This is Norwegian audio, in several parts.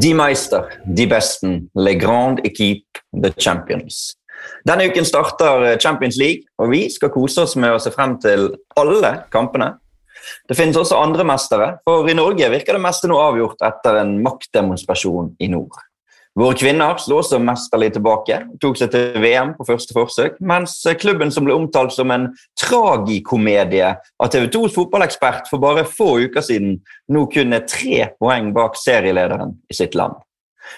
De Meister, de besten, Le Grand Equipe, The Champions. Denne uken starter Champions League, og vi skal kose oss med å se frem til alle kampene. Det finnes også andre mestere, for i Norge virker det meste nå avgjort etter en maktdemonstrasjon i nord. Våre kvinner slo også mesterlig tilbake tok seg til VM på første forsøk, mens klubben som ble omtalt som en tragikomedie av TV 2s fotballekspert for bare få uker siden, nå kun er tre poeng bak serielederen i sitt land.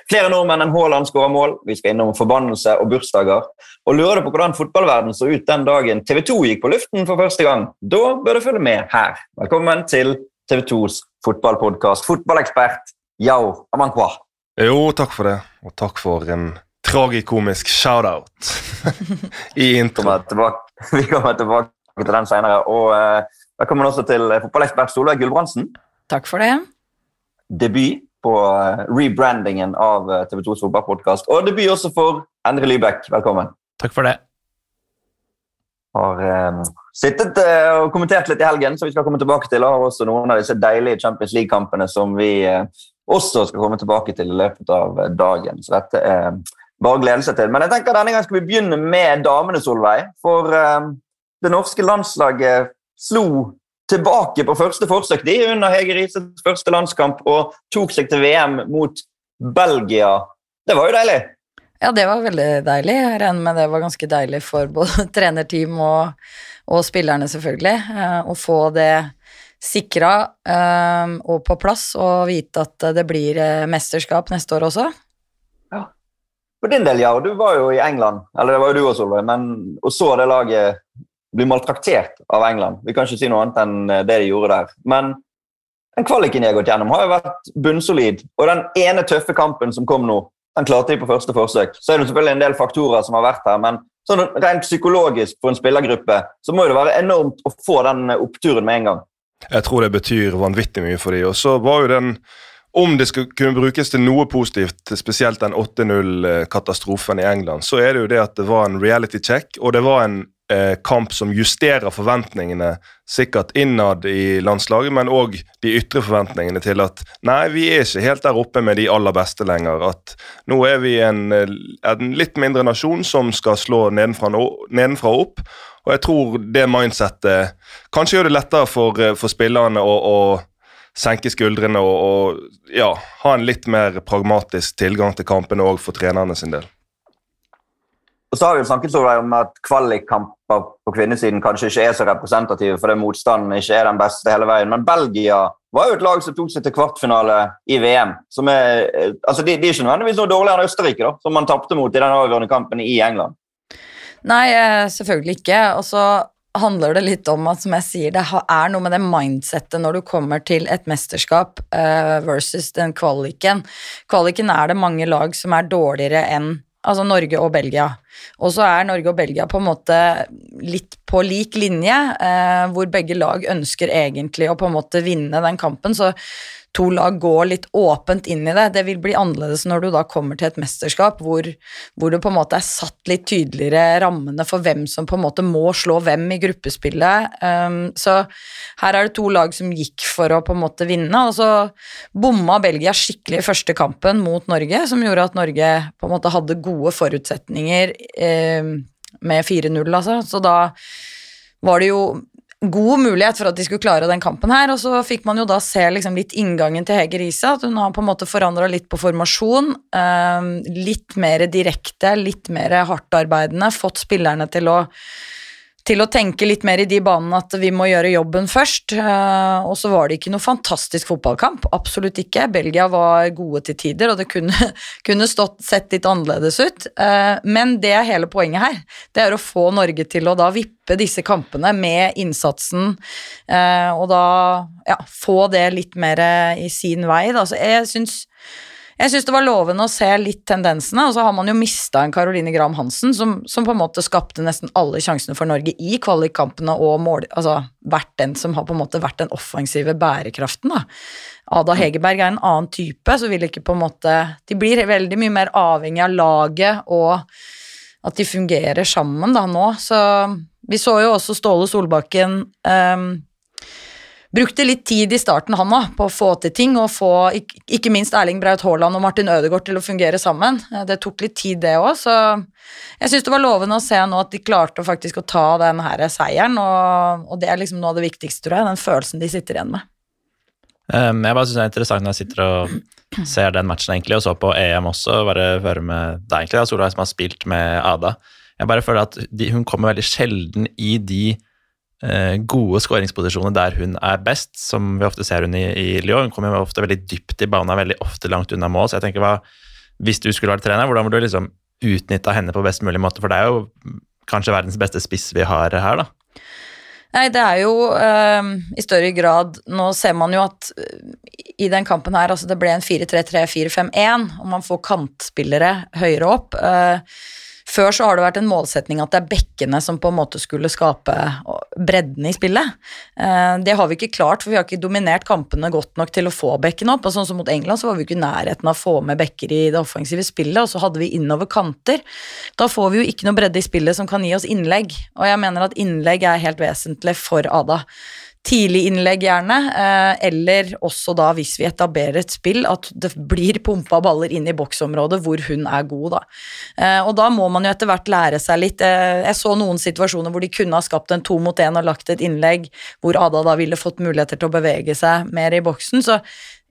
Flere nordmenn enn Haaland skårer mål, vi skal innom forbannelse og bursdager. Og lurer du på hvordan fotballverden så ut den dagen TV 2 gikk på luften for første gang, da bør du følge med her. Velkommen til TV 2s fotballpodkast. Fotballekspert Yao Amankwa. Jo, takk for det. Og takk for en tragikomisk shout-out i introen. Vi kommer tilbake til den senere. Og uh, velkommen også til fotballekspert Solveig Gulbrandsen. Takk for det. Debut på uh, rebrandingen av TV 2s fotballpodkast. Og debut også for Endre Lybekk. Velkommen. Takk for det. Har sittet og kommentert litt i helgen, så vi skal komme tilbake til. Og har også noen av disse deilige Champions League-kampene som vi også skal komme tilbake til i løpet av dagen. Så dette er bare glede seg til. Men jeg tenker denne gangen skal vi begynne med damene, Solveig. For um, det norske landslaget slo tilbake på første forsøk de under Hege Rises første landskamp og tok seg til VM mot Belgia. Det var jo deilig. Ja, det var veldig deilig. Jeg regner med det var ganske deilig for både trenerteam og, og spillerne, selvfølgelig, eh, å få det sikra um, og på plass og vite at det blir uh, mesterskap neste år også? Ja. For din del, ja. Og Du var jo i England, eller det var jo du også, Solveig, men og så det laget bli maltraktert av England. Vi kan ikke si noe annet enn eh, det de gjorde der. Men den kvaliken de har gått gjennom, har jo vært bunnsolid. Og den ene tøffe kampen som kom nå, den klarte de på første forsøk. Så er det selvfølgelig en del faktorer som har vært her, men sånn rent psykologisk for en spillergruppe så må det være enormt å få den oppturen med en gang. Jeg tror det betyr vanvittig mye for dem. Og så var jo den om det skulle kunne brukes til noe positivt, spesielt den 8-0-katastrofen i England, så er det jo det at det var en reality check, og det var en eh, kamp som justerer forventningene sikkert innad i landslaget, men òg de ytre forventningene til at nei, vi er ikke helt der oppe med de aller beste lenger. At nå er vi en, en litt mindre nasjon som skal slå nedenfra og opp. Og jeg tror det mindsettet kanskje gjør det lettere for, eh, for spillerne å, å, senke skuldrene og, og ja, ha en litt mer pragmatisk tilgang til kampene òg for trenerne sin del. Og så har vi jo snakket om at Kvalikkamper på kvinnesiden kanskje ikke er så representative fordi motstanden ikke er den beste hele veien. Men Belgia var jo et lag som tok seg til kvartfinale i VM. er, eh, altså De, de er ikke nødvendigvis noe dårligere enn Østerrike, da, som man tapte mot i den avgjørende kampen i England. Nei, eh, selvfølgelig ikke. Og så handler det litt om at som jeg sier, det er noe med det mindsettet når du kommer til et mesterskap uh, versus den kvaliken. Kvaliken er det mange lag som er dårligere enn altså Norge og Belgia. Og så er Norge og Belgia på en måte litt på lik linje, eh, hvor begge lag ønsker egentlig å på en måte vinne den kampen. Så to lag går litt åpent inn i det. Det vil bli annerledes når du da kommer til et mesterskap hvor, hvor det på en måte er satt litt tydeligere rammene for hvem som på en måte må slå hvem i gruppespillet. Um, så her er det to lag som gikk for å på en måte vinne, og så bomma Belgia skikkelig i første kampen mot Norge, som gjorde at Norge på en måte hadde gode forutsetninger um, med 4-0, altså. Så da var det jo god mulighet for at de skulle klare den kampen her. Og så fikk man jo da se liksom litt inngangen til Hege Riise, at hun har på en måte forandra litt på formasjon. Eh, litt mer direkte, litt mer hardtarbeidende. Fått spillerne til å til å tenke litt mer i de banene at vi må gjøre jobben først. Uh, og så var det ikke noe fantastisk fotballkamp, absolutt ikke. Belgia var gode til tider, og det kunne, kunne stått, sett litt annerledes ut. Uh, men det er hele poenget her. Det er å få Norge til å da vippe disse kampene med innsatsen, uh, og da ja, få det litt mer i sin vei. Da. Så jeg syns jeg syns det var lovende å se litt tendensene, og så har man jo mista en Caroline Graham Hansen, som, som, på en måte skapte nesten alle sjansene for Norge i kvalikkampene og mål, altså vært den som har på en måte vært den offensive bærekraften, da. Ada Hegerberg er en annen type, så vil ikke på en måte De blir veldig mye mer avhengig av laget og at de fungerer sammen da nå, så vi så jo også Ståle Solbakken um, brukte litt tid i starten, han òg, på å få til ting, og få ikke minst Erling Braut Haaland og Martin Ødegaard til å fungere sammen. Eh, det tok litt tid, det òg, så jeg syns det var lovende å se nå at de klarte faktisk å ta den her seieren, og, og, det er liksom noe av det viktigste, tror jeg, den følelsen de sitter igjen med. Um, jeg bare synes det er interessant når jeg sitter og ser den matchen, egentlig, og så på EM også, bare høre med deg, egentlig, da, Solveig, som har spilt med Ada. Jeg bare føler at de, hun kommer veldig sjelden i de gode skåringsposisjoner der hun er best, som vi ofte ser hun i, i Lyon. Hun kommer ofte veldig dypt i banen, veldig ofte langt unna mål. Så jeg tenker, hva, hvis du skulle vært trener, hvordan ville du liksom utnytta henne på best mulig måte? For det er jo kanskje verdens beste spiss vi har her, da. Nei, det er jo øh, i større grad Nå ser man jo at i den kampen her, altså det ble en 4-3-3-4-5-1, og man får kantspillere høyere opp. Øh, før så har det vært en målsetning at det er bekkene som på en måte skulle skape bredden i spillet. Eh, det har vi ikke klart, for vi har ikke dominert kampene godt nok til å få bekkene opp. og sånn som Mot England så var vi ikke i nærheten av å få med bekker i det offensive spillet, og så hadde vi innover kanter. Da får vi jo ikke noe bredde i spillet som kan gi oss innlegg, og jeg mener at innlegg er helt vesentlig for Ada tidlig innlegg, gjerne, eh, eller også da hvis vi etablerer et spill, at det blir pumpa baller inn i boksområdet hvor hun er god, da. Eh, og da må man jo etter hvert lære seg litt. Eh, jeg så noen situasjoner hvor de kunne ha skapt en to mot én og lagt et innlegg, hvor Ada da ville fått muligheter til å bevege seg mer i boksen. Så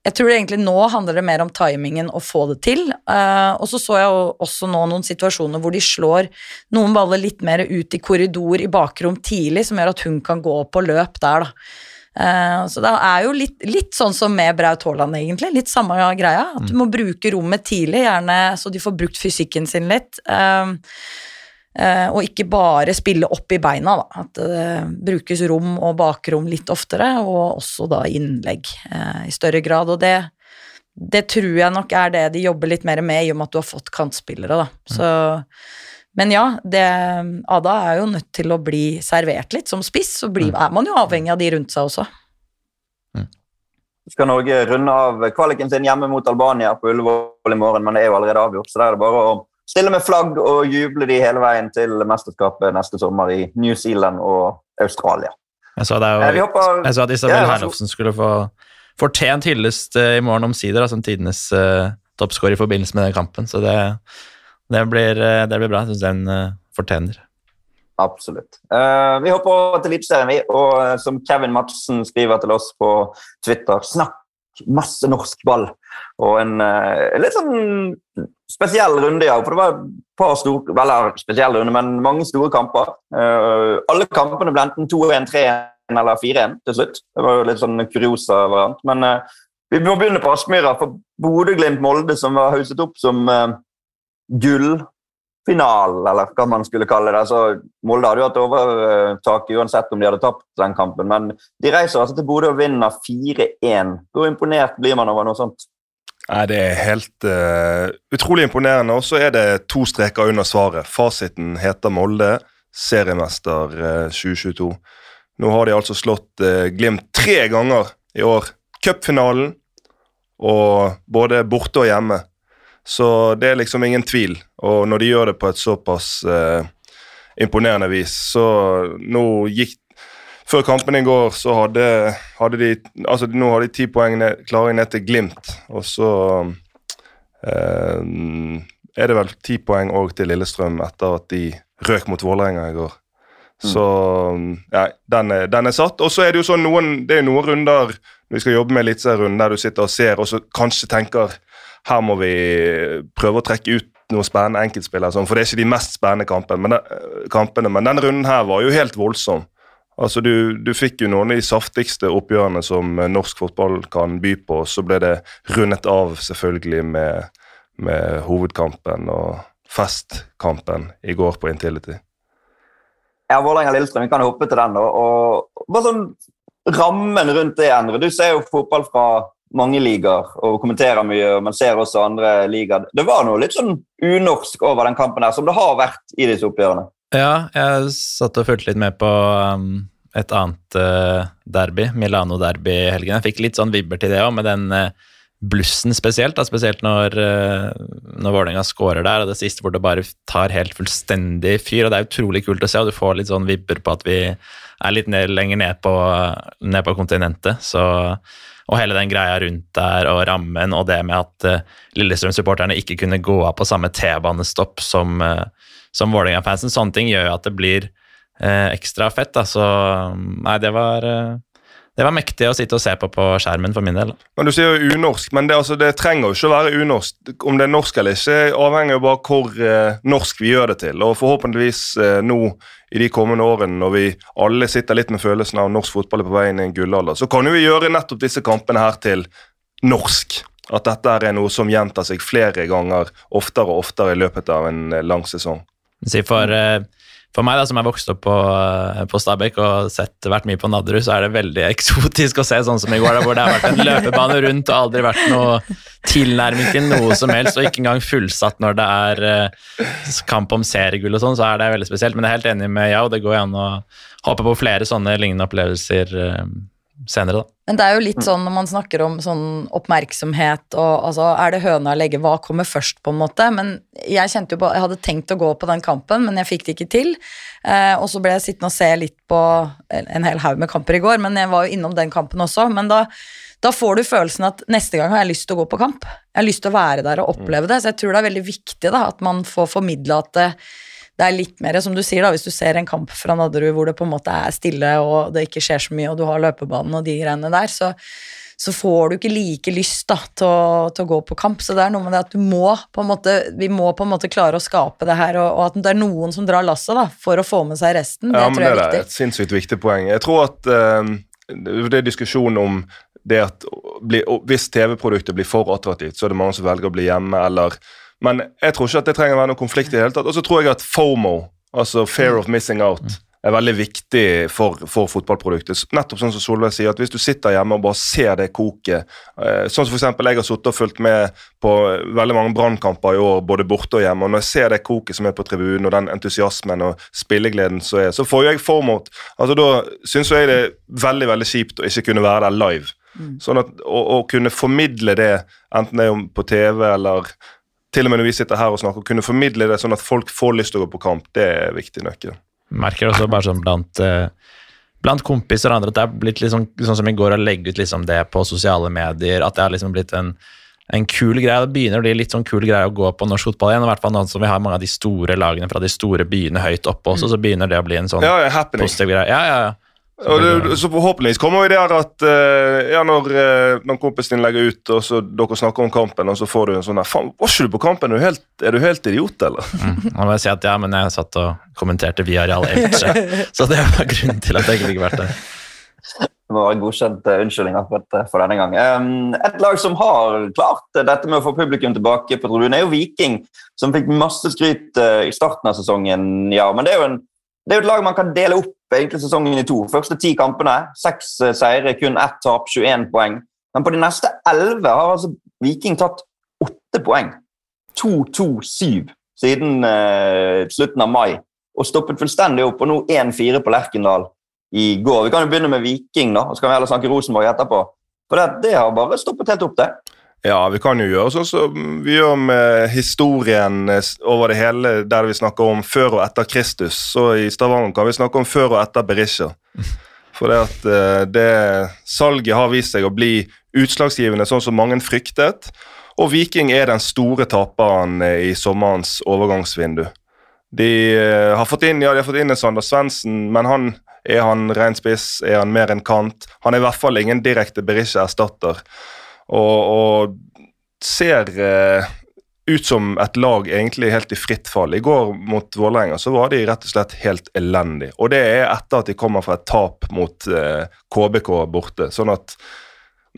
jeg tror egentlig nå handler det mer om timingen å få det til. Uh, og så så jeg også nå noen situasjoner hvor de slår noen baller litt mer ut i korridor i bakrom tidlig, som gjør at hun kan gå på løp der, da. Uh, så det er jo litt, litt, sånn som med Braut Haaland, egentlig. Litt samme greia. At du mm. må bruke rommet tidlig, gjerne så de får brukt fysikken sin litt. Uh, og ikke bare spille opp i beina, da. At det brukes rom og bakrom litt oftere, og også da innlegg uh, i større grad. Og det, det, tror jeg nok er det de jobber litt mer med, i og med at du har fått kantspillere, da. Mm. Så, men ja, det, Ada er jo nødt til å bli servert litt som spiss, så bli, mm. er man jo avhengig av de rundt seg også. Mm. Skal Norge runde av kvaliken sin hjemme mot Albania på Ullevål i morgen, men det er jo allerede avgjort, så da er det bare å stille med flagg og juble de hele veien til mesterskapet neste sommer i New Zealand og Australia. Jeg sa, jo, eh, håper, jeg sa at Isabel ja, Herlofsen skulle få fortjent hyllest eh, i morgen omsider, som tidenes uh, toppskårer i forbindelse med den kampen. Så det, det, blir, det blir, bra. Jeg syns den uh, fortjener. Absolutt. Uh, vi hopper til Eliteserien, vi. Og uh, som Kevin Madsen skriver til oss på Twitter, snakk masse norsk ball. Og en uh, litt sånn spesiell runde, ja. For det var et par store Eller spesiell runde, men mange store kamper. Uh, alle kampene ble enten 2-1, 3-1 eller 4-1 til slutt. Det var jo litt sånn kuriosa variant. Men uh, vi må begynne på Aspmyra. For Bodø-Glimt-Molde, som var hauset opp som gull final, eller hva man skulle kalle det. Så Molde hadde jo hatt overtak uansett om de hadde tapt den kampen, men de reiser altså til Bodø og vinner 4-1. Hvor imponert blir man over noe sånt? Nei, Det er helt uh, utrolig imponerende. Og så er det to streker under svaret. Fasiten heter Molde, seriemester uh, 2022. Nå har de altså slått uh, Glimt tre ganger i år. Cupfinalen og både borte og hjemme. Så det er liksom ingen tvil. Og når de gjør det på et såpass eh, imponerende vis, så nå gikk Før kampen i går så hadde, hadde de altså Nå har de ti poeng ned, klare ned til Glimt, og så eh, er det vel ti poeng òg til Lillestrøm etter at de røk mot Vålerenga i går. Så ja, den er, den er satt. Og så er det jo sånn noen, det er noen runder vi skal jobbe med eliteserierunden der du sitter og ser og så kanskje tenker her må vi prøve å trekke ut noen spennende enkeltspillere. Sånn, for det er ikke de mest spennende kampene, men, den, kampene, men den runden her var jo helt voldsom. Altså, du, du, fikk jo noen av de saftigste oppgjørene som norsk fotball kan by på. Så ble det rundet av selvfølgelig med, med hovedkampen og festkampen i går på Intility. Ja, Vålerenga-Lillestrøm, vi kan hoppe til den. Og, og, bare sånn Rammen rundt det, Endre. Du ser jo fotball fra mange ligaer og kommenterer mye, og man ser også andre ligaer. Det var noe litt sånn unorsk over den kampen her, som det har vært i disse oppgjørene. Ja, jeg satt og fulgte litt med på um, et annet uh, derby, Milano-derby i helgen. Jeg fikk litt sånn vibber til det òg, med den uh, blussen spesielt. Da, spesielt når, uh, når Vålerenga scorer der, og det siste hvor det bare tar helt fullstendig fyr. og Det er utrolig kult å se, og du får litt sånn vibber på at vi er litt ned, lenger ned på, ned på kontinentet. så og hele den greia rundt der og rammen og det med at uh, Lillestrøm-supporterne ikke kunne gå av på samme T-banestopp som, uh, som Vålerenga-fansen. Sånne ting gjør jo at det blir ekstra fett. Da. Så nei, det var det var mektig å sitte og se på på skjermen for min del. Men Du sier jo unorsk, men det, altså, det trenger jo ikke å være unorsk. Om det er norsk eller ikke, avhenger jo bare hvor eh, norsk vi gjør det til. Og forhåpentligvis eh, nå i de kommende årene, når vi alle sitter litt med følelsen av norsk fotball er på vei inn i en gullalder, så kan jo vi gjøre nettopp disse kampene her til norsk. At dette er noe som gjentar seg flere ganger, oftere og oftere i løpet av en eh, lang sesong. For... Eh for meg da, som er vokst opp på, eh, på Stabæk og sett, vært mye på Nadderud, så er det veldig eksotisk å se sånn som i går, da, hvor det har vært en løpebane rundt og aldri vært noe tilnærming til noe som helst, og ikke engang fullsatt når det er eh, kamp om seriegull og sånn, så er det veldig spesielt. Men jeg er helt enig med ja, og det går an å håpe på flere sånne lignende opplevelser. Uh, senere, da. Men det er jo litt sånn når man snakker om sånn oppmerksomhet og altså Er det høna eller egget? Hva kommer først, på en måte? Men jeg kjente jo på Jeg hadde tenkt å gå på den kampen, men jeg fikk det ikke til. Eh, og så ble jeg sittende og se litt på en hel haug med kamper i går, men jeg var jo innom den kampen også. Men da, da får du følelsen at neste gang har jeg lyst til å gå på kamp. Jeg har lyst til å være der og oppleve det. Så jeg tror det er veldig viktig da, at man får formidla at det, det er litt mer som du sier, da, hvis du ser en kamp fra Nadderud hvor det på en måte er stille og det ikke skjer så mye, og du har løpebanen og de greiene der, så, så får du ikke like lyst da, til, å, til, å, gå på kamp. Så det er noe med det at du må på en måte, vi må på en måte klare å skape det her, og, og at det er noen som drar lasset da, for å få med seg resten. Det ja, tror jeg er viktig. Det er et sinnssykt viktig poeng. Jeg tror at uh, det er diskusjon om det at hvis TV-produktet blir for attraktivt, så er det mange som velger å bli hjemme, eller men jeg tror ikke at det trenger å være noen konflikt i det hele tatt. Og så tror jeg at FOMO, altså fear of missing out, er veldig viktig for, for fotballproduktet. Nettopp sånn som Solveig sier, at hvis du sitter hjemme og bare ser det koket eh, Sånn som f.eks. jeg har sittet og fulgt med på veldig mange brannkamper i år, både borte og hjemme. og Når jeg ser det koket som er på tribunen, og den entusiasmen og spillegleden som er, så får jo jeg FOMO. Altså, da syns jeg det er veldig veldig kjipt å ikke kunne være der live. Mm. Sånn at å, å kunne formidle det, enten det er på TV eller til og med når vi sitter her og snakker, kunne formidle det sånn at folk får lyst til å gå på kamp, det er viktig nøkkel. Merker også bare sånn blant, uh, blant kompiser og andre at det er blitt liksom, sånn som i går å legge ut liksom det på sosiale medier, at det har liksom blitt en, en kul greie. Det begynner å bli litt sånn kul greie å gå på norsk fotball igjen. i hvert fall nå som Vi har mange av de store lagene fra de store byene høyt oppe også, så begynner det å bli en sånn ja, positiv greie. Ja, ja, ja. Og det, så forhåpentligvis kommer vi der at uh, ja, når, uh, når kompisen din legger ut, og så dere snakker om kampen, og så får du en sånn der Faen, var ikke du på kampen? Er du helt, er du helt idiot, eller? Mm. må jeg si at ja, men jeg satt og kommenterte via Real Elche, så det var grunnen til at jeg ikke fikk vært der. Det var godkjent uh, unnskyldning akkurat for denne gang. Um, et lag som har klart dette med å få publikum tilbake på tribunen, er jo Viking, som fikk masse skryt uh, i starten av sesongen. ja, Men det er jo en det er jo et lag man kan dele opp egentlig sesongen i to. Første ti kampene, seks eh, seire, kun ett tap, 21 poeng. Men på de neste elleve har altså Viking tatt åtte poeng. 2-2-7 siden uh, slutten av mai. Og stoppet fullstendig opp. Og nå 1-4 på Lerkendal i går. Vi kan jo begynne med Viking, da, og så kan vi heller snakke Rosenborg etterpå. For det, det har bare stoppet helt opp, det. Ja, vi kan jo gjøre sånn som vi gjør med historien eh, over det hele, der vi snakker om før og etter Kristus. Så i Stavanger kan vi snakke om før og etter Berisha. For det at eh, det salget har vist seg å bli utslagsgivende, sånn som mange fryktet. Og Viking er den store taperen eh, i sommerens overgangsvindu. De har fått inn ja, de har fått inn en Sander Svendsen, men han er han ren spiss? Er han mer enn kant? Han er i hvert fall ingen direkte Berisha-erstatter og, og ser eh, ut som et lag egentlig helt i fritt fall. I går mot Vålerenga så var de rett og slett helt elendige. Og det er etter at de kommer fra et tap mot eh, KBK borte. Sånn at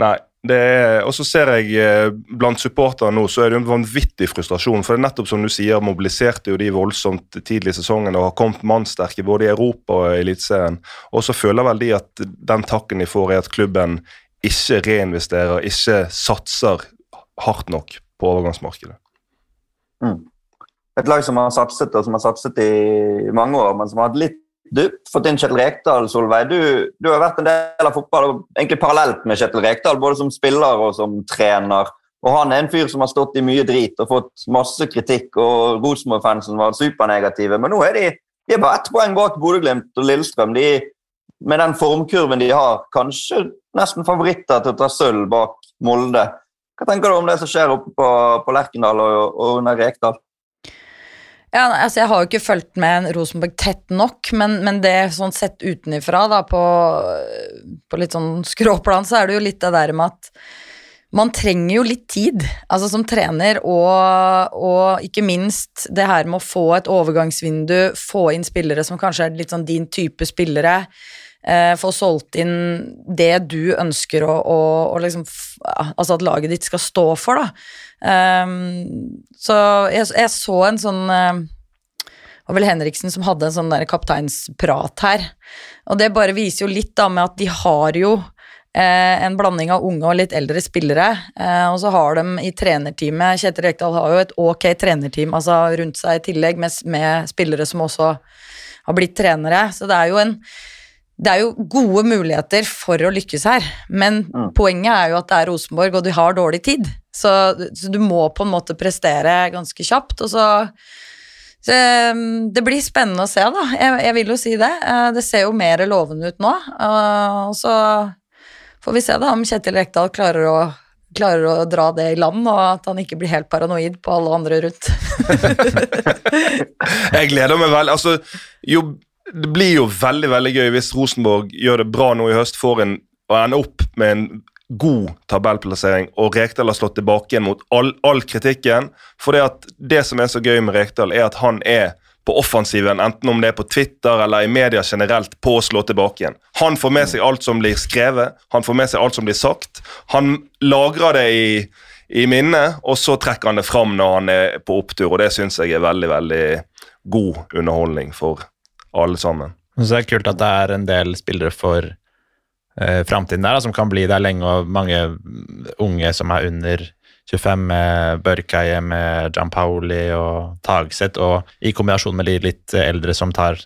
Nei. det er, Og så ser jeg eh, blant supportere nå så er det en vanvittig frustrasjon. For det er nettopp som du sier, mobiliserte jo de voldsomt tidlig i sesongen og har kommet mannsterke både i Europa og i Eliteserien. Og så føler vel de at den takken de får, er at klubben ikke reinvesterer, ikke satser hardt nok på overgangsmarkedet. Mm. Et lag som har satset og som har satset i mange år, men som har hatt litt dupp, fått inn Kjetil Rekdal. Solveig. Du, du, har vært en del av fotball egentlig parallelt med Kjetil Rekdal, både som spiller og som trener. Og Han er en fyr som har stått i mye drit og fått masse kritikk, og Rosenborg-fansen var supernegative. Men nå er de, de er bare ett poeng bak Bodø-Glimt og Lillestrøm. De, med den formkurven de har, kanskje nesten favoritter til å ta sølv bak Molde. Hva tenker du om det som skjer oppe på, på Lerkendal og, og under Rekdal? Ja, altså Jeg har jo ikke fulgt med Rosenborg tett nok, men, men det sånn sett utenifra, på, på litt sånn skråplan, så er det jo litt det der med at man trenger jo litt tid, altså som trener, og, og, ikke minst det her med å få et overgangsvindu, få inn spillere som kanskje er litt sånn din type spillere. Eh, få solgt inn det du ønsker å, å, å liksom, Altså at laget ditt skal stå for, da. Um, så jeg, jeg, så en sånn uh, det var vel Henriksen som hadde en sånn der kapteinsprat her. Og det bare viser jo litt da med at de har jo eh, en blanding av unge og litt eldre spillere. Eh, og så har de i trenerteamet Kjetil Rekdal har jo et ok trenerteam altså rundt seg i tillegg, med, med spillere som også har blitt trenere. Så det er jo en det er jo gode muligheter for å lykkes her, men mm. poenget er jo at det er Rosenborg, og de har dårlig tid. Så, så, du må på en måte prestere ganske kjapt, og så, så Det blir spennende å se, da. Jeg, jeg, vil jo si det. Eh, det ser jo mer lovende ut nå. Og så får vi se da om Kjetil Rekdal klarer å, klarer å dra det i land, og at han ikke blir helt paranoid på alle andre rundt. jeg gleder meg vel. Altså, jo det blir jo veldig veldig gøy hvis Rosenborg gjør det bra nå i høst, får en, og ender opp med en god tabellplassering, og Rekdal har slått tilbake igjen mot all, all kritikken. For det, som er så gøy med Rekdal, er at han er på offensiven, enten om det er på Twitter eller i media generelt, på å slå tilbake igjen. Han får med seg alt som blir skrevet, han får med seg alt som blir sagt. Han lagrer det i, i minnet, og så trekker han det fram når han er på opptur, og det syns jeg er veldig, veldig god underholdning for alle sammen. Så det er kult at det er en del spillere for eh, framtiden der, da, som kan bli der lenge, og mange unge som er under 25, med Børkeie, med Gianpaoli og Tagseth, og i kombinasjon med de litt eldre som tar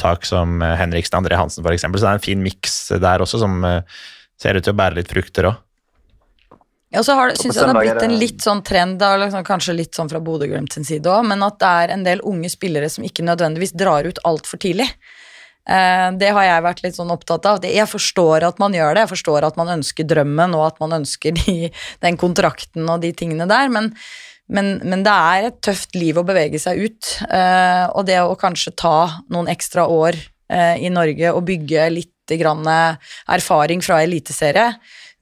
tak, som Henriksen André Hansen f.eks. Så det er en fin miks der også, som eh, ser ut til å bære litt frukter òg. Ja, så har, synes jeg det har blitt en litt sånn trend, da, liksom, kanskje litt sånn fra Bodø-Glimt sin side òg, men at det er en del unge spillere som ikke nødvendigvis drar ut altfor tidlig. Eh, det har jeg vært litt sånn opptatt av. Jeg forstår at man gjør det, jeg forstår at man ønsker drømmen og at man ønsker de, den kontrakten og de tingene der, men, men, men, det er et tøft liv å bevege seg ut. Eh, og det å kanskje ta noen ekstra år eh, i Norge og bygge litt grann erfaring fra eliteserie,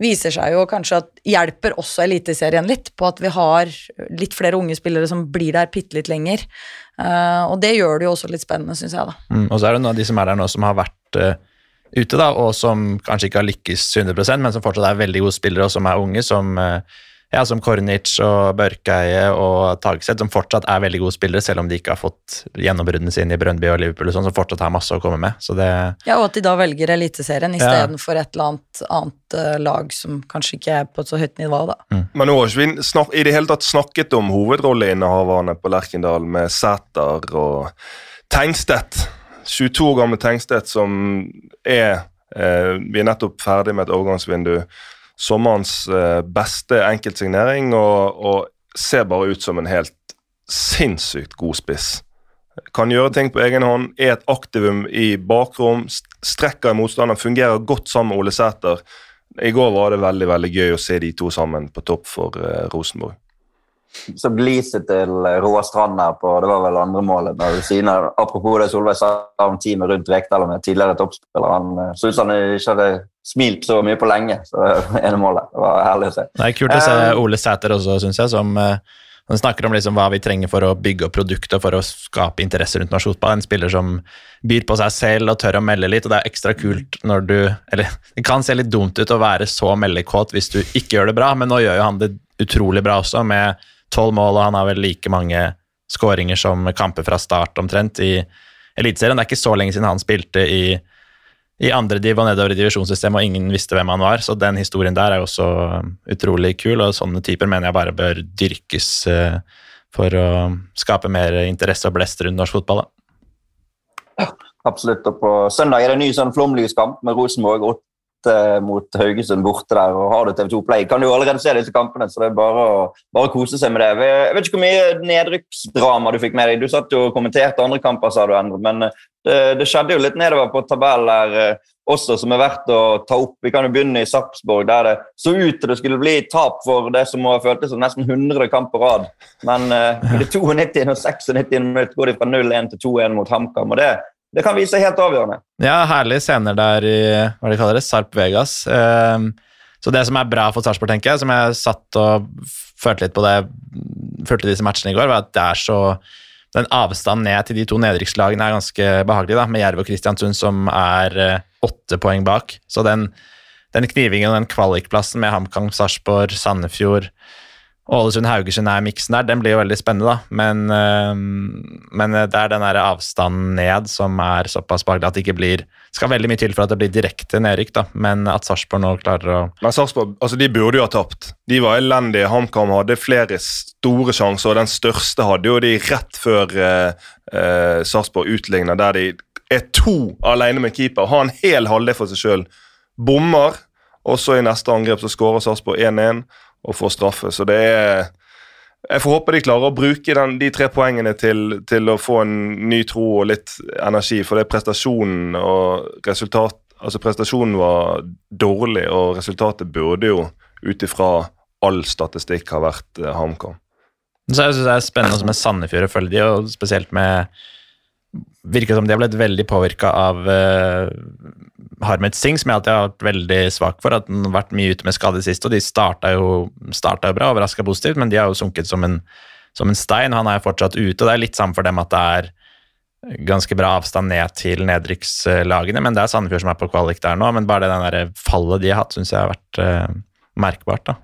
viser seg jo kanskje at hjelper også Eliteserien litt, på at vi har litt flere unge spillere som blir der bitte litt lenger. Uh, og det gjør det jo også litt spennende, syns jeg, da. Mm, og så er det noen av de som er der nå, som har vært uh, ute, da, og som kanskje ikke har lykkes 100% men som fortsatt er veldig gode spillere, og som er unge, som uh, ja, som Kornic og Børkeie og Tagseth, som fortsatt er veldig gode spillere, selv om de ikke har fått gjennombruddene sine i Brøndby og Liverpool, og sånn, som fortsatt har masse å komme med. Så det, ja, og at de da velger Eliteserien istedenfor ja. et eller annet annet uh, lag som kanskje ikke er på et så høyt nivå, da. Mm. Men nå har ikke vi i det hele tatt snakket om hovedrolleinnehaverne på Lerkendal, med Sæter og Tengstedt. 22 år gamle Tengstedt som er eh, Vi er nettopp ferdig med et overgangsvindu sommerens eh, beste enkeltsignering og, og, ser bare ut som en helt sinnssykt god spiss. Kan gjøre ting på egen hånd, er et aktivum i bakrom, strekker i motstander, fungerer godt sammen med Ole Sæter. I går var det veldig veldig gøy å se de to sammen på topp for uh, Rosenborg. Så gliset til Roar Strand her på det var vel andre målet. når Sina, Apropos det Solveig sa om teamet rundt Rekdal med tidligere toppspiller. Han eh, så ut som han ikke hadde smilt så mye på lenge. så ene målet. Det var herlig å se. Det er kult å se eh, Ole Sæter også, syns jeg, som han eh, snakker om liksom hva vi trenger for å bygge opp produktet for å skape interesse rundt norsk fotball. En spiller som byr på seg selv og tør å melde litt, og det er ekstra kult når du Eller det kan se litt dumt ut å være så meldekåt hvis du ikke gjør det bra, men nå gjør jo han det utrolig bra også, med tolv mål, og han har vel like mange skåringer som kamper fra start omtrent i Eliteserien. Det er ikke så lenge siden han spilte i, i andre div og nedover i divisjonssystemet, og ingen visste hvem han var, så den historien der er jo også um, utrolig kul, og sånne typer mener jeg bare bør dyrkes uh, for å skape mer interesse og blest rundt norsk fotball. Da. Absolutt. Og på søndag er det en ny sånn flomlyskamp med Rosenborg. Åtte mot Haugesund borte der. og Har du TV2 Play, kan du jo allerede se disse kampene. Så det er bare å bare kose seg med det. Jeg vet ikke hvor mye nedrykksdrama du fikk med deg. Du satt jo og kommenterte andre kamper, sa du, Endre. Men eh, det, det, skjedde jo litt nedover på tabellen der eh, også, som er verdt å ta opp. Vi kan jo begynne i Sarpsborg, der det så ut til det skulle bli tap for det som må ha føltes som nesten 100 kamp på rad. Men i det 92. og 96. minutt går de fra 0-1 til 2-1 mot HamKam. og det det kan vise seg helt avgjørende. Ja, herlige scener der i hva de kaller det, Sarp Vegas. Um, så det som er bra for Sarpsborg, tenker jeg, som jeg satt og følte litt på det, følte disse matchene i går, var at det er så den avstanden ned til de to nedrykkslagene er ganske behagelig, da, med Jerv og Kristiansund som er uh, åtte poeng bak. Så den, den knivingen og den kvalikplassen med HamKam, Sarpsborg, Sandefjord Ålesund-Haugesund er miksen der. Den blir jo veldig spennende, da. Men, øh, men det er den der avstanden ned som er såpass behagelig at det ikke blir skal veldig mye til for at det blir direkte nedrykk, da. Men at Sarpsborg nå klarer å Men Sarpsborg, altså de burde jo ha tapt. De var elendige. HamKam hadde flere store sjanser, og den største hadde jo de rett før øh, øh, Sarpsborg utligna, der de er to alene med keeper. Har en hel halvdel for seg sjøl. Bommer, og så i neste angrep så skårer Sarpsborg 1-1 og får straffe. Så det er Jeg får håpe de klarer å bruke den, de tre poengene til, til, å få en ny tro og litt energi, for det er prestasjonen og resultat Altså, prestasjonen var dårlig, og resultatet burde jo ut ifra all statistikk ha vært uh, HamKam. Så jeg synes Det er spennende med Sandefjord å følge de, og spesielt med Virker som de har blitt veldig påvirka av uh, Harmet Singh, som jeg alltid har vært veldig svak for. At han har vært mye ute med skade sist, og de starta jo, starta jo bra, overraska positivt, men de har jo sunket som en, som en stein. Han er jo fortsatt ute, og det er litt samme for dem at det er ganske bra avstand ned til nedrykkslagene, men det er Sandefjord som er på kvalik der nå. Men bare det der fallet de har hatt, syns jeg har vært uh, merkbart. da.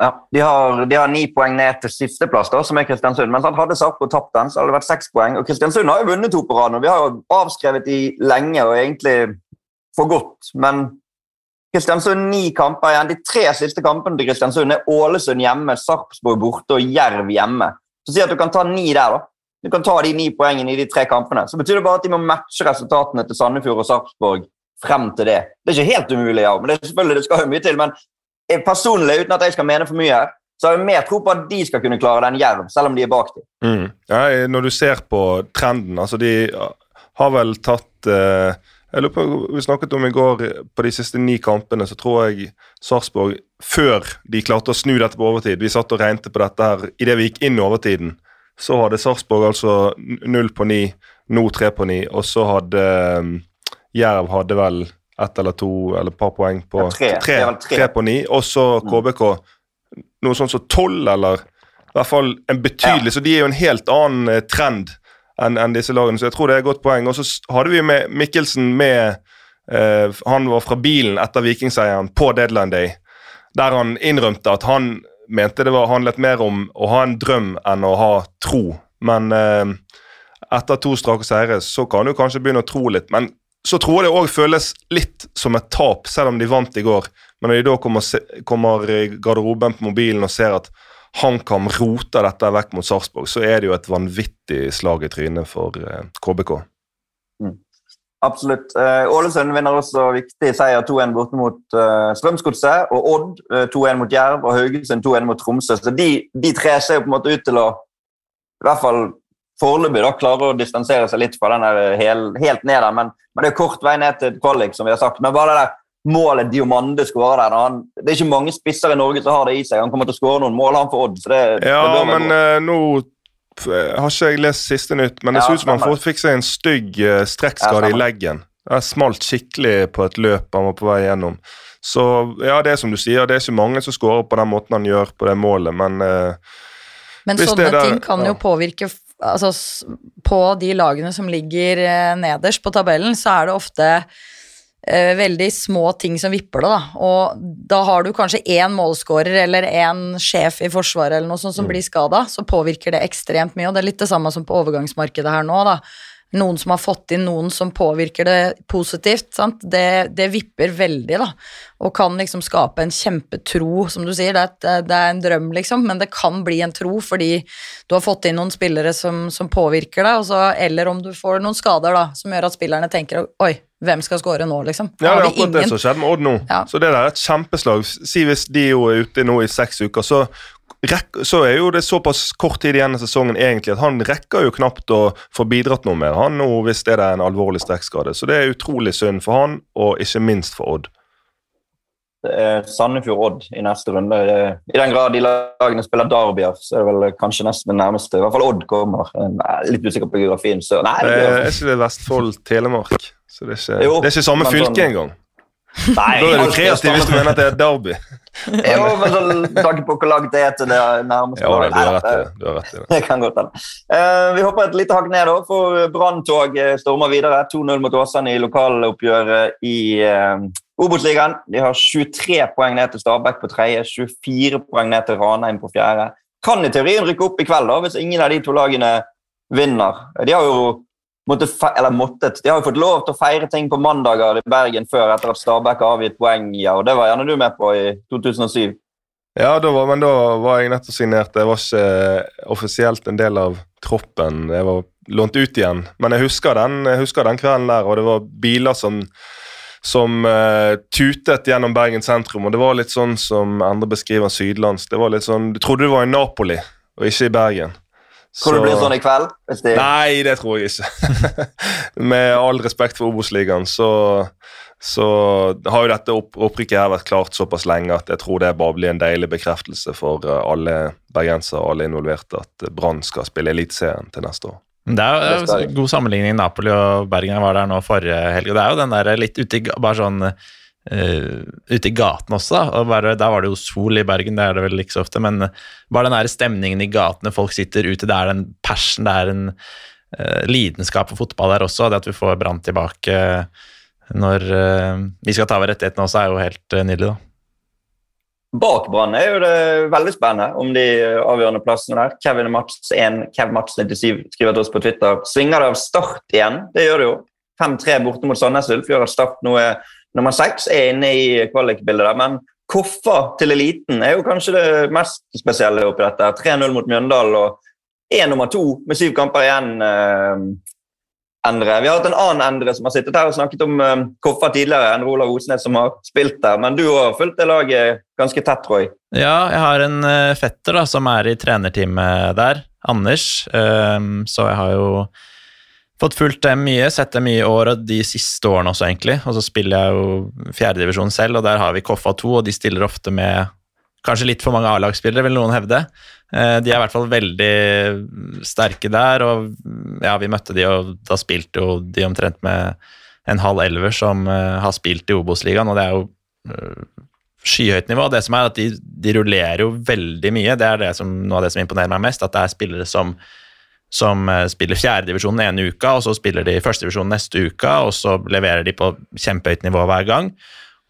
Ja, de har, de har, ni poeng ned til sisteplass, som er Kristiansund. Men hadde Sarpo tapt den, så hadde det vært seks poeng. Og Kristiansund har jo vunnet to på rad. Vi har jo avskrevet de lenge og egentlig for godt. Men Kristiansund ni kamper igjen. De tre siste kampene til Kristiansund er Ålesund hjemme, Sarpsborg borte og Jerv hjemme. Så si at du kan ta ni der, da. Du kan ta de ni poengene i de tre kampene. Så betyr det bare at de må matche resultatene til Sandefjord og Sarpsborg frem til det. Det er ikke helt umulig, ja, men det, selvfølgelig, det skal jo mye til. Men personlig, uten at jeg skal mene for mye her, så har jeg mer tro på at de skal kunne klare den Jerv, selv om de er bak dem. Mm. Ja, når du ser på trenden, altså de har vel tatt eh, jeg lurer på, Vi snakket om i går, på de siste ni kampene, så tror jeg Sarpsborg, før de klarte å snu dette på overtid Vi satt og regnet på dette her idet vi gikk inn i overtiden. Så hadde Sarpsborg altså null på ni, nå tre på ni, og så hadde eh, Jerv hadde vel ett eller to eller et par poeng på ja, tre. Tre, tre. på ni, og så KBK noe sånt som tolv, eller i hvert fall en betydelig ja. Så de er jo en helt annen eh, trend enn en disse lagene. Så jeg tror det er et godt poeng. Og så hadde vi med Mikkelsen med eh, Han var fra bilen etter Vikingseieren på deadline day, der han innrømte at han mente det var, handlet mer om å ha en drøm enn å ha tro. Men eh, etter to strake seire så kan du kanskje begynne å tro litt. Men så tror jeg det òg føles litt som et tap, selv om de vant i går. Men når de da kommer, kommer i garderoben på mobilen og ser at HamKam roter dette vekk mot Sarpsborg, så er det jo et vanvittig slag i trynet for KBK. Eh, mm. Absolutt. Uh, Ålesund vinner også viktig seier 2-1 borte mot uh, Strømsgodset. Og Odd uh, 2-1 mot Jerv og Haugesund 2-1 mot Tromsø. Så de, de, tre ser jo på en måte ut til å i hvert fall foreløpig klarer å distansere seg litt fra den der hel, helt ned der. Men, men, det er kort vei ned til kvalik, som vi har sagt. Men bare det der målet Diomande skårer der. Han, det er ikke mange spisser i Norge som har det i seg. Han kommer til å skåre noen mål, han for Odd. Det, ja, det men uh, nå har ikke jeg lest siste nytt, men det ja, ser ut som han fikk seg en stygg uh, strekkskade ja, i leggen. Det smalt skikkelig på et løp han var på vei gjennom. Så ja, det er som du sier, det er ikke mange som skårer på den måten han gjør på det målet, men uh, Men sånne der, ting kan jo påvirke altså, På de lagene som ligger nederst på tabellen, så er det ofte eh, veldig små ting som vipper det, da. Og da har du kanskje én målskårer eller én sjef i Forsvaret eller noe sånt som mm. blir skada, så påvirker det ekstremt mye. Og det er litt det samme som på overgangsmarkedet her nå, da. Noen som har fått inn noen som påvirker det positivt, sant? Det, det vipper veldig, da. Og kan liksom skape en kjempetro, som du sier. Det er, det er, en drøm, liksom, men det kan bli en tro fordi du har fått inn noen spillere som, som påvirker deg, også, eller om du får noen skader da, som gjør at spillerne tenker oi, hvem skal score nå, liksom? Ja, det er akkurat det som skjedde med Odd nå. Ja. Så det der er et kjempeslag. Si hvis de jo er ute nå i seks uker, så så er jo det såpass kort tid igjen i sesongen egentlig at han rekker jo knapt å få bidratt noe mer han nå hvis det er en alvorlig strekkskade. Så det er utrolig synd for han, og ikke minst for Odd. Det er Sandefjord-Odd i neste runde. I den grad de lagene spiller derbyer, så er det vel kanskje nesten det nærmeste. I hvert fall Odd kommer. Er litt usikker på geografien. Så nei, det er ikke det Vestfold-Telemark. Så det er ikke, jo, det er ikke samme fylke sånn, engang. Nei, da er du kreativ hvis du mener at det er derby. jo, men så tanke på hvor langt det er til det nærmeste. Ja, du har rett i det. Du har rett i det. det kan godt hende. Uh, vi hopper et lite hakk ned, da, for Branntog stormer videre. 2-0 mot Åsane i lokaloppgjøret i uh, Obos-ligaen. De har 23 poeng ned til Stabæk på tredje, 24 poeng ned til Ranheim på fjerde. Kan i teorien rykke opp i kveld da, hvis ingen av de to lagene vinner. De har jo måtte, eller måttet. De har jo fått lov til å feire ting på mandager i Bergen før etter at Stabæk har avgitt poeng, ja, og det var gjerne du med på i 2007. Ja, da var, men da var jeg nettopp signert. Jeg var ikke offisielt en del av troppen. Jeg var lånt ut igjen. Men jeg husker den, jeg husker den kvelden der, og det var biler som som uh, tutet gjennom Bergen sentrum. og Det var litt sånn som Endre beskriver sydlands. Det var litt sånn, Du trodde du var i Napoli, og ikke i Bergen. Tror du det blir sånn i kveld? Det... Nei, det tror jeg ikke. Med all respekt for Obos-ligaen, så, så, har jo dette opp, opprykket her vært klart såpass lenge at jeg tror det bare blir en deilig bekreftelse for eh, alle bergensere og alle involverte at Brann skal spille Eliteserien til neste år. Det er jo god sammenligning. Napoli og Bergen var der nå forrige helg. og Det er jo den der litt ute i bare sånn Uh, ute i gaten også. Og bare, Da var det jo sol i Bergen, det er det vel ikke så ofte, men bare den der stemningen i gatene, folk sitter ute, det er den passion, det er en uh, lidenskap for fotball der også. Det at vi får Brann tilbake når uh, vi skal ta over rettighetene også, er jo helt nydelig, da. Bak Brann er jo det veldig spennende om de avgjørende plassene der. Kevin Mats 1, Kev Mats 97 skriver til oss på Twitter. Svinger det av Start igjen? Det gjør det jo. 5-3 borte mot Sandnes Ulf gjør at Start nå er nummer seks er inne i kvalikbildet. Men Koffa til eliten er jo kanskje det mest spesielle oppi dette. 3-0 mot Mjøndalen og 1 nummer to med syv kamper igjen. Eh, Endre. Vi har hatt en annen Endre som har sittet her og snakket om eh, Koffa tidligere. Endre Olav Osnes som har spilt der. Men du har fulgt det laget ganske tett, jeg. Ja, jeg har en uh, fetter da, som er i trenerteamet der. Anders. Um, så jeg har jo Fått fulgt dem mye, sett dem mye i år og de siste årene også, egentlig. Og så spiller jeg jo fjerdedivisjon selv, og der har vi Koffa 2, og de stiller ofte med kanskje litt for mange A-lagsspillere, vil noen hevde. Eh, de er i hvert fall veldig sterke der, og ja, vi møtte de, og da spilte jo de omtrent med en halv elver som eh, har spilt i Obos-ligaen, og det er jo eh, skyhøyt nivå. Det som er at de, de rullerer jo veldig mye. Det er det som, noe av det som imponerer meg mest, at det er spillere som som eh, spiller fjerdedivisjon ene uka, og så spiller de førstedivisjon neste uke, og så leverer de på kjempehøyt nivå hver gang.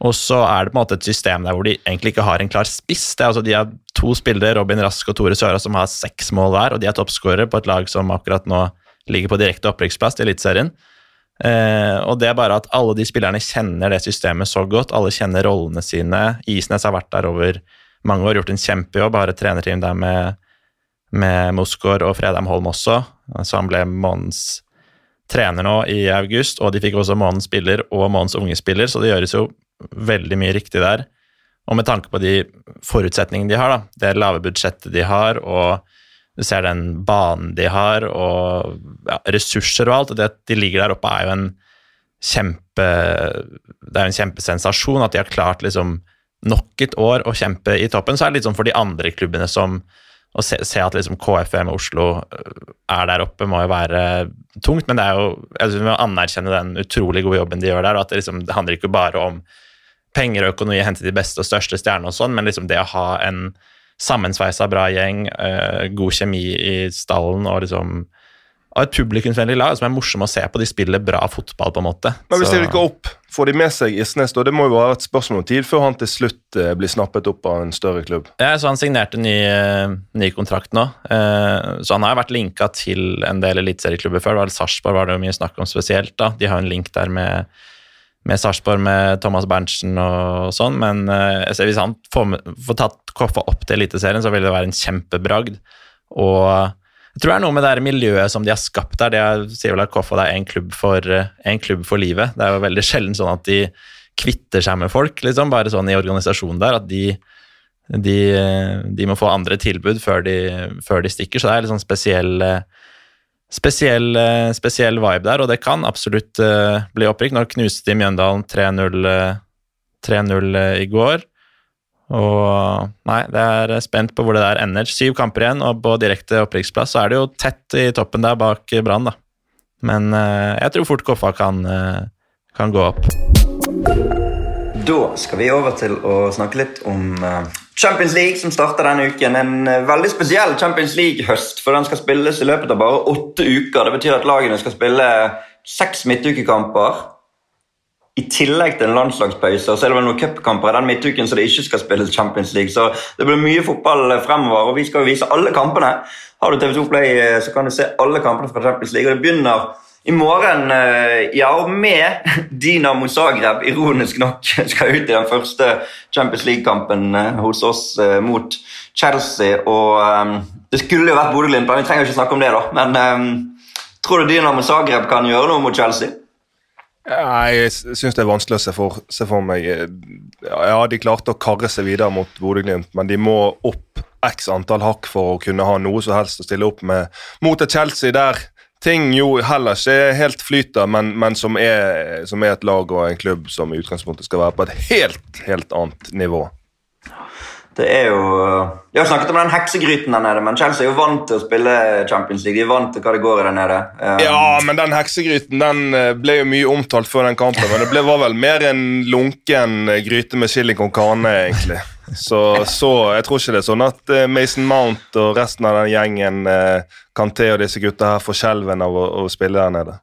Og så er det på en måte et system der hvor de egentlig ikke har en klar spiss. Det er altså De har to spillere, Robin Rask og Tore Søra, som har seks mål hver, og de er toppskårere på et lag som akkurat nå ligger på direkte opprykksplass til Eliteserien. Eh, og det er bare at alle de spillerne kjenner det systemet så godt, alle kjenner rollene sine. Isnes har vært der over mange år, gjort en kjempejobb, har et trenerteam der med med Mosgaard og Fredheim Holm også, så han ble månedens trener nå i august, og de fikk også månedens spiller og månedens unge spiller, så det gjøres jo veldig mye riktig der. Og med tanke på de forutsetningene de har, da, det lave budsjettet de har, og du ser den banen de har, og ja, ressurser og alt, og det at de ligger der oppe, er jo en kjempe Det er jo en kjempesensasjon at de har klart liksom nok et år å kjempe i toppen. Så er det litt sånn for de andre klubbene som å se, se, at liksom KFM Oslo øh, er der oppe, må jo være tungt. Men det er jo, jeg synes vi må anerkjenne den utrolig gode jobben de gjør der. og at Det, liksom, det handler ikke bare om penger og økonomi, hente de beste og største stjernene og sånn, men liksom det å ha en sammensveisa bra gjeng, uh, god kjemi i stallen og liksom og et publikumsvennlig lag som er morsomme å se på. De spiller bra fotball, på en måte. Men hvis de rykker opp, får de med seg Isnes, da? Det må jo være et spørsmål om tid før han til slutt eh, blir snappet opp av en større klubb. Ja, så Han signerte ny, eh, ny kontrakt nå, eh, så han har vært linka til en del eliteserieklubber før. Vel Sarpsborg var det jo mye snakk om spesielt. da. De har en link der med, med Sarpsborg, med Thomas Berntsen og sånn, men eh, hvis han får, får tatt Koffa opp til Eliteserien, så vil det være en kjempebragd. Og jeg tror det er noe med det miljøet som de har skapt der. De sier vel at Koffa er en klubb, for, eh, en klubb for livet. Det er jo veldig sjelden sånn at de kvitter seg med folk, liksom, bare sånn i organisasjonen der. At de, de, de må få andre tilbud før de, før de stikker. Så det er litt sånn spesiell, eh, spesiell, eh, spesiell vibe der, og det kan absolutt bli opprykk. Nå knuste de Mjøndalen 3-0 eh, 3-0 i går. Og nei, det er spent på hvor det der ender. Syv kamper igjen, og på direkte opprykksplass så er det jo tett i toppen der bak Brann, da. Men eh, jeg tror fort Koffa kan, eh, kan gå opp. Da skal vi over til å snakke litt om eh, Champions League, som starter denne uken. En eh, veldig spesiell Champions League-høst, for den skal spilles i løpet av bare åtte uker. Det betyr at lagene skal spille seks midtukekamper i tillegg til en landslagspause. Så er det vel noen cupkamper i den midtuken så det ikke skal spilles Champions League. Så det blir mye fotball fremover, og vi skal jo vise alle kampene. Har du TV2 Play, eh, så kan du se alle kampene fra Champions League. Og det begynner i morgen, eh, ja, med Dinamo Zagreb, ironisk nok, skal ut i den første Champions League-kampen eh, hos oss eh, mot Chelsea. Og um, det skulle jo vært Bodø-Glimt, men vi trenger jo ikke snakke om det, da. Men um, tror du Dinamo Zagreb kan gjøre noe mot Chelsea? Jeg syns det er vanskelig å se for, se for meg eh, Ja, de klarte å karre seg videre mot Bodø-Glimt, men de må opp x antall hakk for å kunne ha noe som helst å stille opp med mot et Chelsea der ting jo heller ikke helt flyter, men, men som, er, som er et lag og en klubb som i utgangspunktet skal være på et helt, helt annet nivå. Det er jo Vi har snakket om den heksegryten der nede, men Chelsea er jo vant til å spille Champions League. De er vant til hva det går i der nede. Um... Ja, men den heksegryten den eh, ble jo mye omtalt før den kampen, men det ble, var vel mer en lunken eh, gryte med chili con carne, egentlig. Så, så jeg tror ikke det er sånn at eh, Mason Mount og resten av den gjengen, kan Kanté og disse gutta her får skjelven av å, å spille der nede.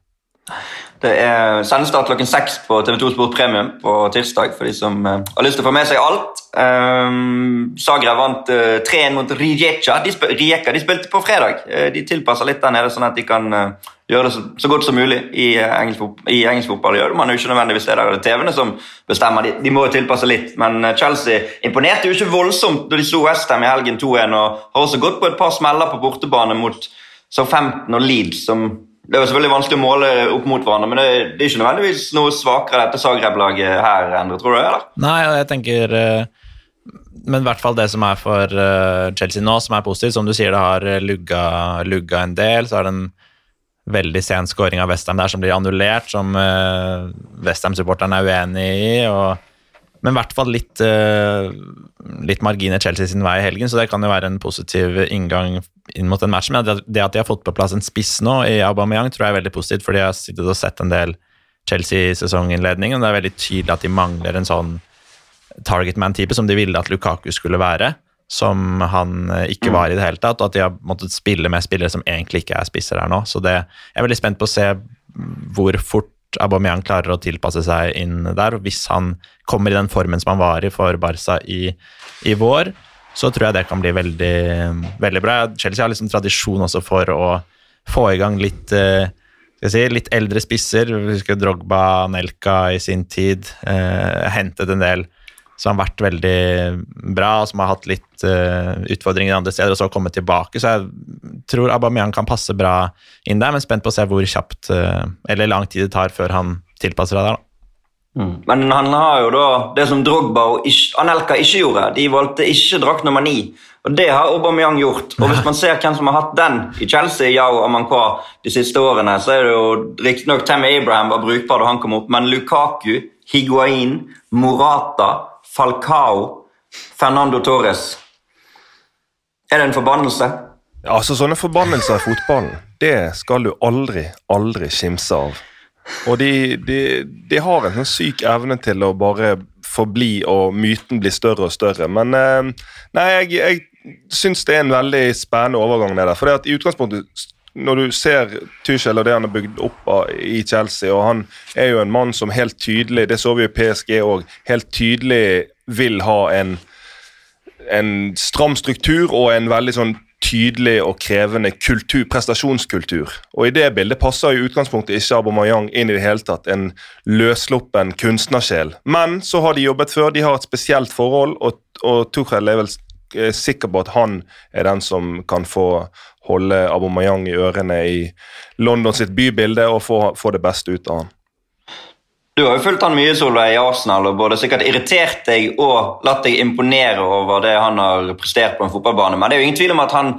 Det er sendestart klokken seks på TV2 Sport Premium på tirsdag for de som uh, har lyst til å få med seg alt. Um, Zagreb vant uh, 3-1 mot Rijeka. De, spil Rijeka. de spilte på fredag. Uh, de tilpasser litt der nede, sånn at de kan eh, gjøre det så, så godt som mulig i, eh, engelsk, i engelsk fotball. Gjør man jo ikke nødvendigvis det der. Er TV-ene som bestemmer. De, de må jo tilpasse litt. Men eh, Chelsea imponerte jo ikke voldsomt da de slo Westham i helgen 2-1, og har også gått på et par smeller på bortebane mot Southampton og Leeds, som det er selvfølgelig vanskelig å måle opp mot hverandre, men det, det er ikke nødvendigvis noe svakere dette Zagreb-laget her, Endre, tror du eller? Nei, jeg tenker eh, Men i hvert fall det som er for eh, Chelsea nå, som er positivt. Som du sier, det har eh, lugga, lugga en del. Så er det en veldig sen scoring av Westham der som blir annullert, som Westham-supporteren er uenig i. og men i hvert fall litt, uh, litt marginer Chelsea sin vei i helgen, så det kan jo være en positiv inngang inn mot den matchen. Men det- at de har fått på plass en spiss nå i Aubameyang, tror jeg er veldig positivt, fordi jeg har sittet og sett en del Chelsea-sesonginnledning, og det er veldig tydelig at de mangler en sånn targetman-type som de ville at Lukaku skulle være, som han eh, ikke var i det hele tatt, og at de har måttet spille med spillere som egentlig ikke er spisser her nå. Så det, jeg er veldig spent på å se hvor fort Aubameyang klarer å tilpasse seg inn der. og Hvis han kommer i den formen som han var i for Barca i, i vår, så tror jeg det kan bli veldig, veldig bra. Chelsea har liksom tradisjon også for å få i gang litt eh, si, litt eldre spisser. Vi husker Drogba, Nelka i sin tid. Eh, hentet en del som har vært veldig bra, og som har hatt litt eh, utfordringer andre steder, og så kommet tilbake. Så jeg tror Aubameyang kan passe bra inn der, men spent på å se hvor kjapt eh, eller lang tid det tar før han tilpasser seg der. da. Men han har jo da det som Drogba og Anelka ikke gjorde. De valgte ikke drakt nummer ni. Og det har Aubameyang gjort. Og hvis man ser hvem som har hatt den i Chelsea, Yao Amankwa, de siste årene, så er det jo riktignok Tammy Abraham var brukbar da han kom opp, men Lukaku, Higuain, Morata, Falcao, Fernando Torres Er det en forbannelse? Altså Sånne forbannelser i fotballen, det skal du aldri, aldri kimse av. Og de, de, de har en sånn syk evne til å bare forbli, og myten blir større og større. Men eh, nei, jeg, jeg syns det er en veldig spennende overgang. det der, for I utgangspunktet når du ser Tuchel og det han har bygd opp i Chelsea, og han er jo en mann som helt tydelig, det så vi i PSG òg, helt tydelig vil ha en, en stram struktur og en veldig sånn tydelig og krevende kultur, prestasjonskultur. Og I det bildet passer i utgangspunktet ikke Abomayang inn i det hele tatt. En løssluppen kunstnersjel. Men så har de jobbet før, de har et spesielt forhold, og, og Tuchel er vel eh, sikker på at han er den som kan få holde Abomayang i ørene i London sitt bybilde og få, få det beste ut av han. Du har jo fulgt han mye Solveig, i Arsenal og både sikkert irritert deg og latt deg imponere over det han har prestert på en fotballbane. Men det er jo ingen tvil om at han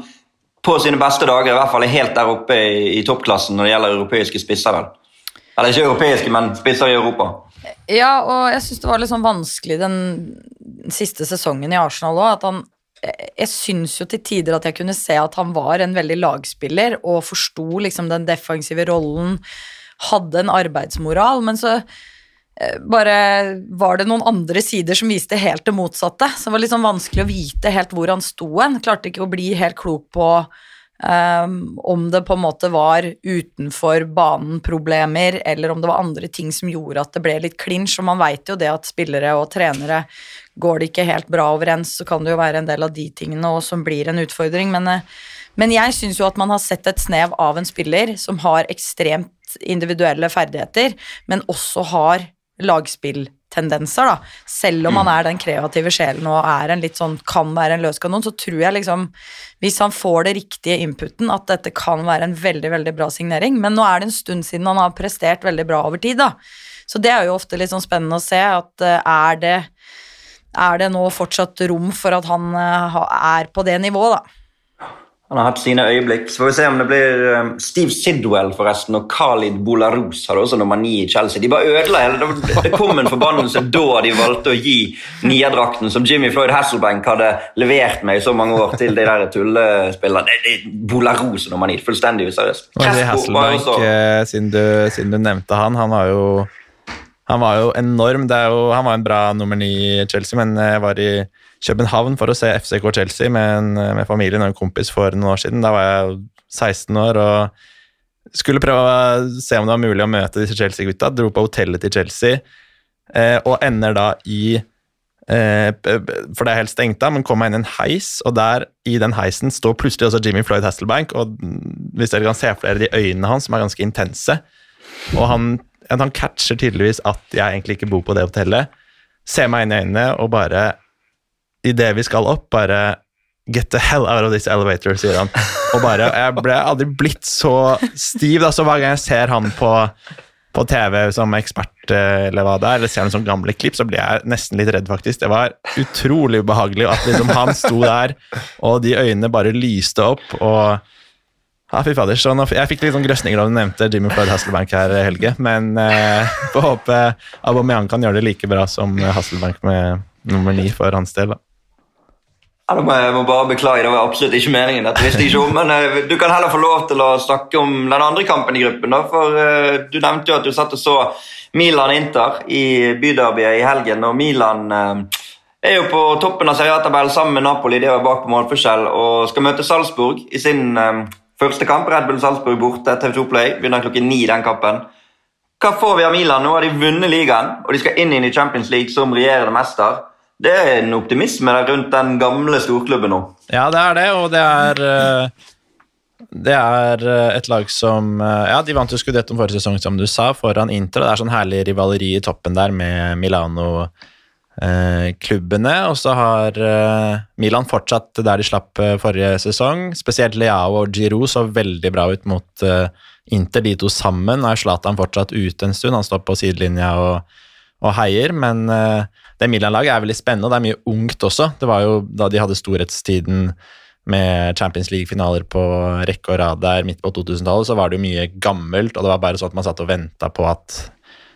på sine beste dager i hvert fall er helt der oppe i, i toppklassen når det gjelder europeiske spisser. vel? Eller ikke europeiske, men spisser i Europa. Ja, og jeg syns det var litt sånn vanskelig den siste sesongen i Arsenal òg. At han Jeg syns jo til tider at jeg kunne se at han var en veldig lagspiller og forsto liksom den defensive rollen hadde en arbeidsmoral, men så bare var det noen andre sider som viste helt det motsatte. Så det var litt sånn vanskelig å vite helt hvor han sto hen. Klarte ikke å bli helt klok på um, om det på en måte var utenfor banen-problemer, eller om det var andre ting som gjorde at det ble litt klinsj. Og man veit jo det at spillere og trenere går det ikke helt bra overens, så kan det jo være en del av de tingene også som blir en utfordring. Men, eh, men jeg syns jo at man har sett et snev av en spiller som har ekstremt individuelle ferdigheter, men også har lagspilltendenser, da. Selv om han er den kreative sjelen og er en litt sånn, kan være en løs kanon, så tror jeg liksom Hvis han får det riktige inputen, at dette kan være en veldig, veldig bra signering. Men nå er det en stund siden han har prestert veldig bra over tid, da. Så det er jo ofte litt sånn spennende å se at uh, er det er det nå fortsatt rom for at han uh, er på det nivået, da? Han har hatt sine øyeblikk. Så får vi se om det blir um, Steve Sidwell forresten, og Khalid Bolaros hadde også nummer ni i Chelsea. De bare ødela hele Det kom en forbannelse da de valgte å gi nierdrakten som Jimmy Floyd Hasselbank hadde levert meg i så mange år til de der tullespillerne. Bolaros og nummer ni. Fullstendig useriøst. Hasselbank, eh, siden, du, siden du nevnte han, han var jo han var jo enorm. Jo, han var en bra nummer ni i Chelsea, men jeg var i København for å se FCK Chelsea med, en, med, familien og en kompis for noen år siden. Da var jeg 16 år og skulle prøve å se om det var mulig å møte disse Chelsea-gutta. Dro på hotellet til Chelsea eh, og ender da i eh, For det er helt stengt da, men kommer meg inn i en heis, og der i den heisen står plutselig også Jimmy Floyd Hasselbank. Og hvis dere kan se for dere de øynene hans, som er ganske intense Og han, han catcher tydeligvis at jeg egentlig ikke bor på det hotellet. Ser meg inn i øynene og bare idet vi skal opp, bare Get the hell out of this elevator, sier han. Og bare, Jeg ble aldri blitt så stiv. da, så Hver gang jeg ser han på, på TV som ekspert, eh, eller hva det er, eller ser noen sånne gamle klipp, så blir jeg nesten litt redd, faktisk. Det var utrolig ubehagelig at liksom han sto der, og de øynene bare lyste opp. og ja, fy fader. Så jeg fikk litt sånn grøsninger da du nevnte Jimmy Floyd Hasselbank her, Helge. Men eh, får håpe Aubameyang kan gjøre det like bra som Hasselbank med nummer ni for hans del. da. Jeg må bare beklage, det var absolutt ikke meningen. dette visste jeg ikke om, men uh, Du kan heller få lov til å snakke om den andre kampen i gruppen. da, for uh, Du nevnte jo at du satt og så Milan-Inter i byderbyet i helgen. og Milan uh, er jo på toppen av seriatabellen sammen med Napoli. De er bak på målforskjell og skal møte Salzburg i sin første kamp. Red Bull Salzburg borte. TV2 Play begynner klokken ni den kampen. Hva får vi av Milan? Nå har de vunnet ligaen, og de skal inn i Champions League som regjerende mester. Det er en optimisme rundt den gamle storklubben nå. Ja, det er det, og det er eh, det er eh, et lag som eh, Ja, de vant jo Scudetto forrige sesong, som du sa, foran Inter. Det er sånn herlig rivaleri i toppen der med Milano-klubbene. og så har Milan fortsatt der de slapp forrige sesong. Spesielt Leao og Giroud så veldig bra ut mot Inter, de to sammen. Nå er Zlatan fortsatt ute en stund, han står på sidelinja og, og heier, men det Milan-laget er veldig spennende, og det er mye ungt også. Det var jo da de hadde storhetstiden med Champions League-finaler på rekke og rad der midt på 2000-tallet, så var det jo mye gammelt, og det var bare sånn at man satt og venta på at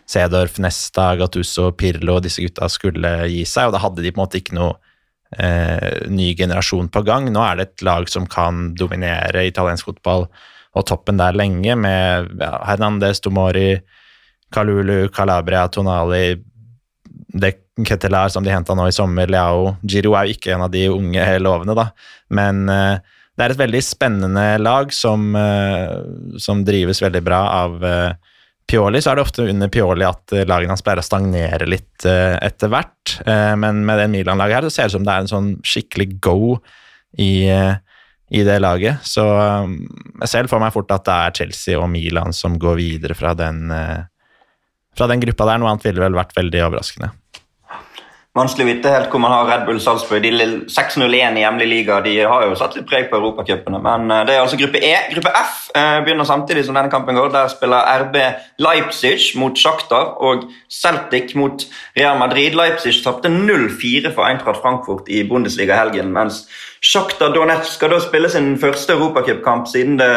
Cedorf, Nesta, Gattuso, Pirlo og disse gutta skulle gi seg, og da hadde de på en måte ikke noe eh, ny generasjon på gang. Nå er det et lag som kan dominere italiensk fotball og toppen der lenge, med ja, Hernandez, Tomori, Kalulu, Calabria, Tonali, det Ketelær som de henta nå i sommer, Leao Giro er jo ikke en av de unge lovende, da. Men uh, det er et veldig spennende lag som, uh, som drives veldig bra av uh, Pioli. Så er det ofte under Pioli at lagene hans pleier å stagnere litt etter hvert. Men med det Milan-laget her så ser det ut som det er en sånn skikkelig go i, i det laget. Så jeg selv får meg fort at det er Chelsea og Milan som går videre fra den, fra den gruppa der. Noe annet ville vel vært veldig overraskende. Vanskelig å vite helt hvor man har Red Bull Salzburg. De 6-0-1 i hjemlig liga de har jo satt litt preg på europacupene. Men eh, det er altså gruppe E. Gruppe F eh, begynner samtidig som denne kampen går. Der spiller RB Leipzig mot Shakhtar og Celtic mot Real Madrid. Leipzig tapte 0-4 for Eintracht Frankfurt i Bundesliga helgen, mens Shakhtar Donetsk skal da spille sin første europacupkamp siden det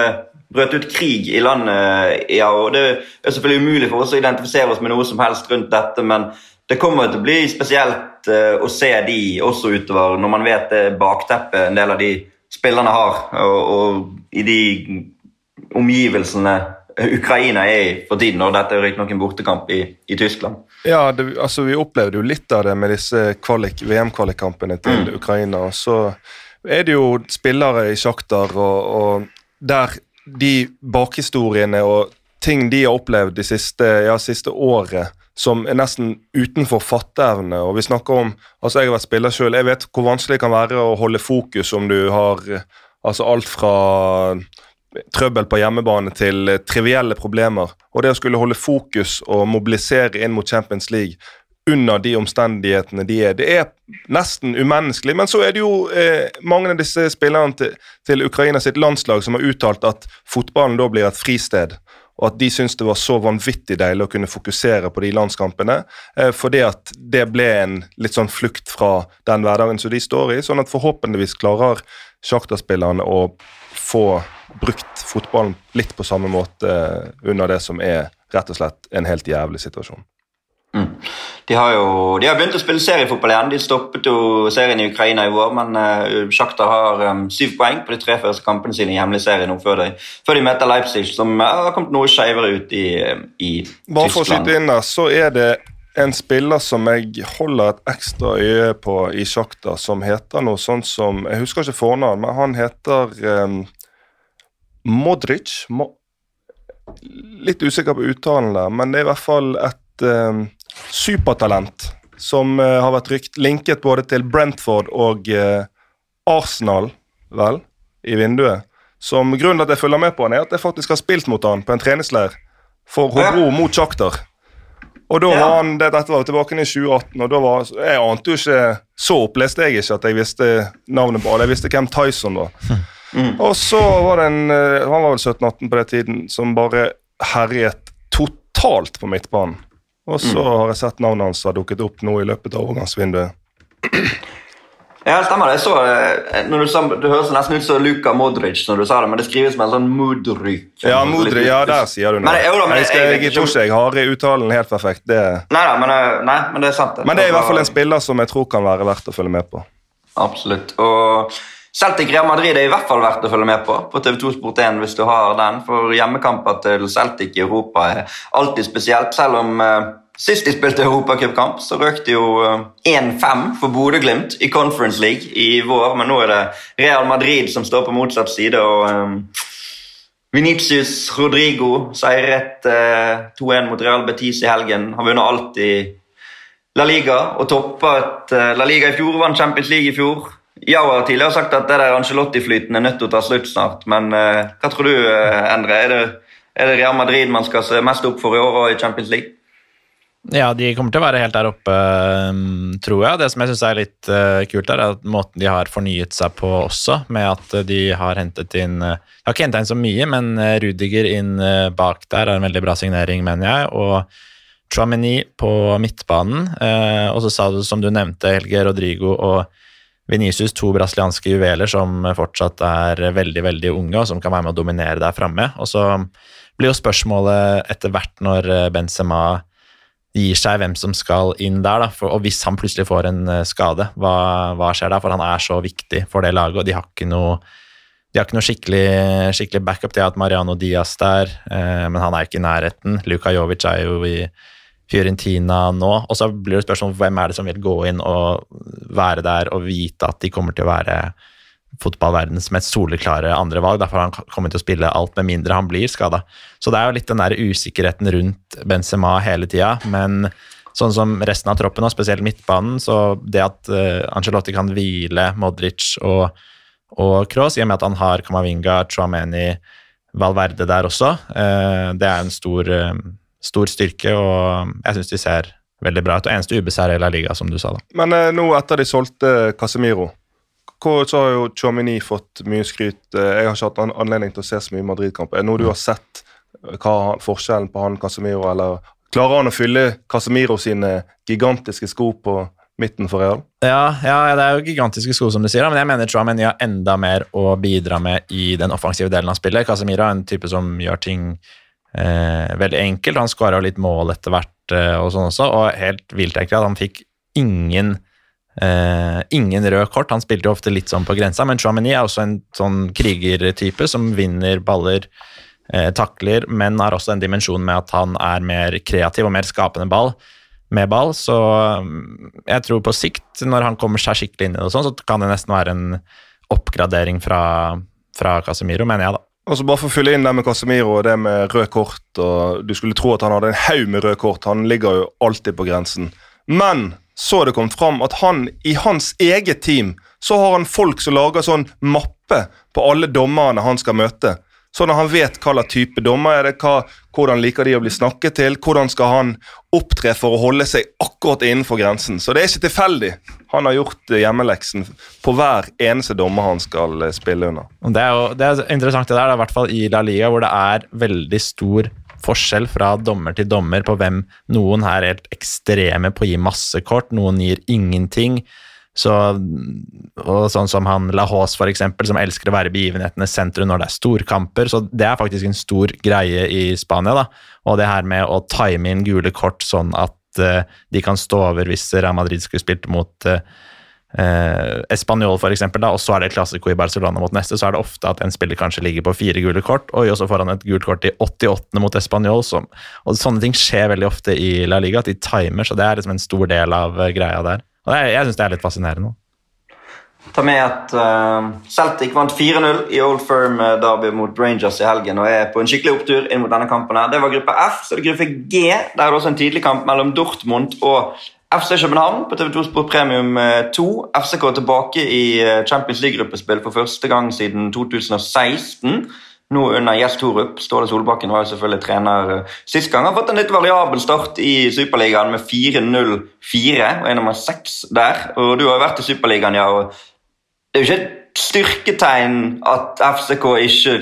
brøt ut krig i landet. Ja, og Det er selvfølgelig umulig for oss å identifisere oss med noe som helst rundt dette, men det kommer til å bli spesielt uh, å se de også utover, når man vet det bakteppet en del av de spillerne har, og, og i de omgivelsene Ukraina er i for tiden, og dette er riktignok en bortekamp i, i Tyskland. Ja, det, altså Vi opplevde jo litt av det med disse VM-kvalikkampene til mm. Ukraina. Så er det jo spillere i sjakter og, og, der de bakhistoriene og ting de har opplevd det siste, ja, siste året, som er nesten utenfor fatteevne. Og vi snakker om, altså Jeg har vært spiller sjøl, jeg vet hvor vanskelig det kan være å holde fokus om du har altså alt fra trøbbel på hjemmebane til trivielle problemer. Og det å skulle holde fokus og mobilisere inn mot Champions League under de omstendighetene de er. Det er nesten umenneskelig. Men så er det jo eh, mange av disse spillerne til, til Ukraina sitt landslag som har uttalt at fotballen da blir et fristed og at de syntes det var så vanvittig deilig å kunne fokusere på de landskampene. Eh, fordi at det ble en litt sånn flukt fra den hverdagen som de står i. Sånn at forhåpentligvis klarer Sjakta-spillerne å få brukt fotballen litt på samme måte under det som er rett og slett en helt jævlig situasjon. Mm. De har jo de har begynt å spille seriefotball igjen. De stoppet jo serien i Ukraina i vår, men uh, Shakhtar har um, syv poeng på de tre første kampene sine i hjemlig serie nå før de, før de møter Leipzig, som uh, har kommet noe skeivere ut i, i Bare for å skyte inn der, så er det en spiller som jeg holder et ekstra øye på i Shakhtar, som heter noe sånt som Jeg husker ikke fornavn, men han heter um, Modric. Mo litt usikker på uttalen der, men det er i hvert fall et um, supertalent som uh, har vært rykt, linket både til Brentford og uh, Arsenal, vel, i vinduet. Som Grunnen til at jeg følger med på han, er at jeg faktisk har spilt mot han på en treningsleir for Hobro mot Sjakter. Og da var han, det, Dette var tilbake i 2018, og da var, jeg ante jo ikke Så oppleste jeg ikke at jeg visste navnet på alle. Jeg visste hvem Tyson var. Mm. Og så var det en eh, Han var vel 17-18 på den tiden, som bare herjet totalt på midtbanen. Og så mm. har jeg sett navnet hans har dukket opp nå i løpet av overgangsvinduet. Ja, stemmer det. Jeg så, eh, når du, sa, du høres nesten ut som Luka Modric når du sa det, men det skrives med en sånn Mudryk. Ja, Modric, ja, der sier du noe. Men, jo, da, men, jeg, skal, jeg, jeg, tror ikke jeg har uttalen helt perfekt. Det... Nei, men, eh, nei, men det er sant. Det. Men det er i hvert fall en spiller som jeg tror kan være verdt å følge med på. Absolutt. Og Celtic Real Madrid er i hvert fall verdt å følge med på på TV2 Sport 1 hvis du har den. For hjemmekamper til Celtic i Europa er alltid spesielt. Selv om eh, sist de spilte europacupkamp, så røk de jo eh, 1-5 for Bodø-Glimt i Conference League i vår. Men nå er det Real Madrid som står på motsatt side. og... Eh, Venitius Rodrigo seiret eh, 2-1 mot Real Betis i helgen. Har vunnet alt i La Liga og toppet uh, La Liga i fjor, vant Champions League i fjor. Jeg har tidligere sagt at det der Angelotti-flyten er nødt til å ta slutt snart. Men uh, hva tror du, uh, Endre? Er det, er det, Real Madrid man skal se mest opp for i år og i Champions League? Ja, de kommer til å være helt der oppe, um, tror jeg. Det som jeg syns er litt uh, kult, er at måten de har fornyet seg på også, med at de har hentet inn Jeg har ikke henta inn så mye, men Rudiger inn bak der er en veldig bra signering, mener jeg. og Chouameni på midtbanen. og så sa du, som du nevnte, Helge Rodrigo og Venicius to brasilianske juveler som fortsatt er veldig veldig unge, og som kan være med å dominere der framme. Og så blir jo spørsmålet etter hvert når Benzema gir seg hvem som skal inn der, da. For, og hvis han plutselig får en eh, skade, hva, hva, skjer da? For han er så viktig for det laget, og de har ikke noe, har ikke noe skikkelig, skikkelig backup. De har hatt Mariano Diaz der, eh, men han er ikke i nærheten. Luka Jovic er jo i Fiorentina nå. Og så blir det spørsmål hvem er det som vil gå inn og være der og vite at de kommer til å være fotballverdens mest soleklare andre valg. Derfor har han kommet til å spille alt med mindre han blir skada. Så det er jo litt den der usikkerheten rundt Benzema hele tida. Men sånn som resten av troppen, og spesielt midtbanen, så det at uh, Angelotti kan hvile Modric og, og Kroos, i og med at han har Kamavinga, Chouameni, Valverde der også, uh, det er en stor, uh, stor styrke, og jeg syns de ser veldig bra ut. Og eneste ubeseiret i La Liga, som du sa. da. Men nå etter de solgte Casemiro så har jo Chomini fått mye skryt. Jeg har ikke hatt anledning til å se så mye Madrid-kamp. Er det noe du har sett hva forskjellen på han Casemiro, eller klarer han å fylle Casemiro sine gigantiske sko på midten for Real? Ja, ja, det er jo gigantiske sko, som du sier, men jeg mener Chouameni har enda mer å bidra med i den offensive delen av spillet. Casemiro er en type som gjør ting eh, veldig enkelt. Han skåra litt mål etter hvert eh, og sånn også, og helt vilt egentlig at han fikk ingen Uh, ingen rød kort. Han spilte jo ofte litt sånn på grensa, men Chouameni er også en sånn krigertype som vinner baller, uh, takler, men har også en dimensjon med at han er mer kreativ og mer skapende ball med ball. Så um, jeg tror på sikt, når han kommer seg skikkelig inn i det, og sånn, så kan det nesten være en oppgradering fra, fra Casemiro, mener jeg, da. Og så bare for å fylle inn det med Casemiro og det med rød kort. og Du skulle tro at han hadde en haug med rød kort. Han ligger jo alltid på grensen. Men så er det kommet fram at han i hans eget team så har han folk som lager sånn mappe på alle dommerne han skal møte. Sånn at han vet hva slags type dommer er det, hva, hvordan liker de å bli snakket til, hvordan skal han opptre for å holde seg akkurat innenfor grensen. Så det er ikke tilfeldig. Han har gjort hjemmeleksen på hver eneste dommer han skal eh, spille under. Det er jo det er interessant det der, i hvert fall i La Liga, hvor det er veldig stor forskjell fra dommer til dommer på hvem noen er helt ekstreme på å gi masse kort, noen gir ingenting. Så, og sånn som han Lahos, for eksempel, som elsker å være i begivenhetenes sentrum når det er storkamper. Så det er faktisk en stor greie i Spania. da, Og det her med å time inn gule kort sånn at uh, de kan stå over hvis Real Madrid skulle spilt mot uh, eh, Español f.eks., og så er det klassiko i Barcelona mot neste, så er det ofte at en spiller kanskje ligger på fire gule kort, og så får han et gult kort i 88. mot Español. og sånne ting skjer veldig ofte i La Liga, at de timer, så det er liksom en stor del av greia der. Og er, jeg syns det er litt fascinerende. Ta med at uh, Celtic vant 4-0 i Old Firm uh, Derby mot Rangers i helgen og er på en skikkelig opptur inn mot denne kampen. her. Det var gruppe F, så det er gruppe G. Der er det også en tidlig kamp mellom Dortmund og FC København på TV2 Sport Premium 2. FCK FCK tilbake i eh, Champions League-gruppespill for første gang siden 2016. Nå under Gjest Torup. Ståle Solbakken var jo selvfølgelig trener eh, sist gang. Har fått en litt variabel start i Superligaen med 4-0-4 og er nummer seks der. Og Du har jo vært i Superligaen, ja. og Det er jo ikke et styrketegn at FCK ikke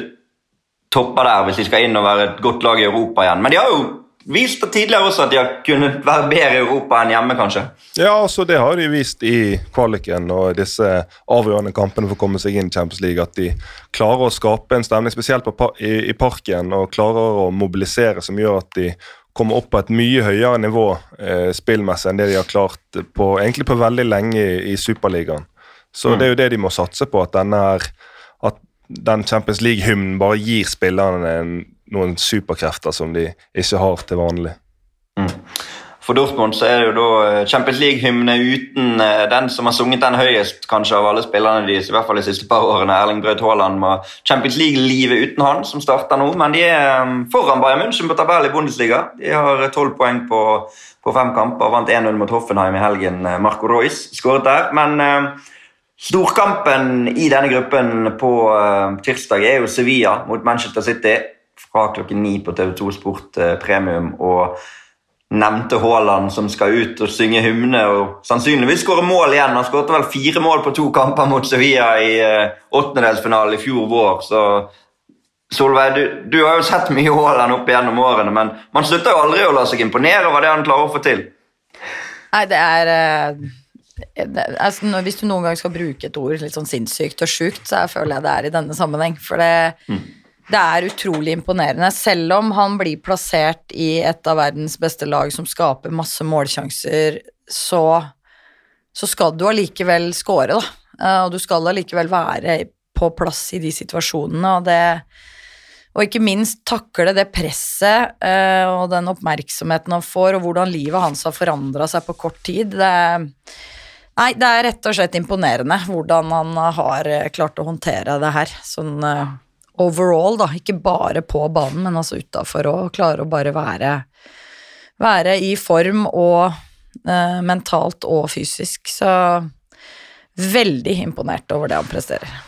topper der hvis de skal inn og være et godt lag i Europa igjen. Men de har jo vist tidligere også at de har kunnet være bedre i Europa enn hjemme, kanskje. Ja, altså det har de vist i kvaliken og disse avgjørende kampene for å komme seg inn i Champions League. At de klarer å skape en stemning, spesielt på, i, i, parken, og klarer å mobilisere, som gjør at de kommer opp på et mye høyere nivå eh, spillmessig enn det de har klart på, egentlig på veldig lenge i, i Superligaen. Så mm. det er jo det de må satse på, at denne her at den Champions League-hymnen bare gir spillerne en noen superkrefter som de ikke har til vanlig. Mm. For Dortmund så er det jo da eh, Champions League-hymne uten eh, den som har sunget den høyest kanskje av alle spillerne deres, i hvert fall de siste par årene. Erling Braut Haaland med Champions League-livet uten han, som starter nå. Men de er eh, foran Bayern München på tabell i Bundesliga. De har tolv poeng på, på, fem kamper. Vant 1-0 mot Hoffenheim i helgen. Marco Royce skåret der. Men Eh, storkampen i denne gruppen på eh, tirsdag er jo Sevilla mot Manchester City fra klokken ni på TV2 Sport eh, Premium og nevnte Haaland som skal ut og synge hymne og sannsynligvis skåre mål igjen. Han skåret vel fire mål på to kamper mot Sevilla i uh, åttendedelsfinalen i fjor vår. så Solveig, du, du, har jo sett mye Haaland opp igjennom årene, men man slutter jo aldri å la seg imponere over det han klarer å få til. Nei, det er uh, det, altså, Hvis du noen gang skal bruke et ord litt sånn sinnssykt og sjukt, så jeg føler jeg det er i denne sammenheng. For det mm det er utrolig imponerende. Selv om han blir plassert i et av verdens beste lag som skaper masse målsjanser, så, så skal du allikevel score, da. Eh, og du skal allikevel være på plass i de situasjonene, og det og ikke minst takle det presset uh, og den oppmerksomheten han får, og hvordan livet hans har forandra seg på kort tid. Det, Nei, det er rett og slett imponerende hvordan han har eh, klart å håndtere det her. Sånn eh, overall, da. Ikke bare på banen, men altså utafor òg. Klare å bare være, være i form og eh, mentalt og fysisk. Så veldig imponert over det han presterer.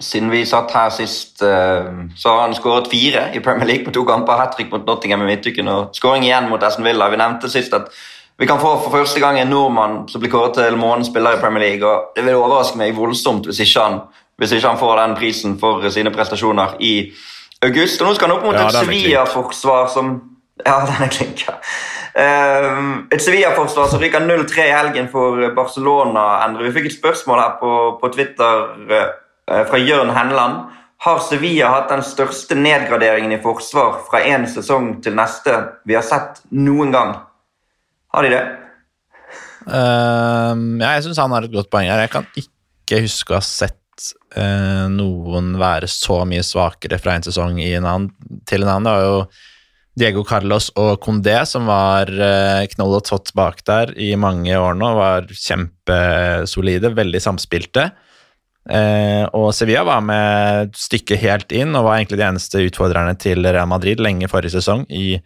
Siden vi satt her sist, eh, så har han skåret fire i Premier League på to kamper. Hat trick mot Nottingham i midtuken og skåring igjen mot Aston Villa. Vi nevnte sist at vi kan få for første gang en nordmann som blir kåret til månedens spiller i Premier League. og Det vil overraske meg voldsomt hvis ikke han, hvis ikke han får den prisen for sine prestasjoner i august. Og Nå skal han opp mot Ja, et. Sevilla-forsvar som Ja, den er klink. ja. Uh, et Sevilla-forsvar som ryker 0-3 i helgen for Barcelona. Endre. Vi fikk et spørsmål her på, på Twitter uh, fra Jørn Henland. Har Sevilla hatt den største nedgraderingen i forsvar fra én sesong til neste vi har sett noen gang? Har de det? Uh, ja, jeg syns han har et godt poeng her. Jeg kan ikke huske å ha sett eh, noen være så mye svakere fra en sesong en annen, til en annen. Det var jo Diego Carlos og Condé som var eh, knoll og tott bak der i mange år nå. Var kjempesolide, veldig samspilte. Eh, og Sevilla var med stykket helt inn og var egentlig de eneste utfordrerne til Real Madrid lenge forrige sesong i,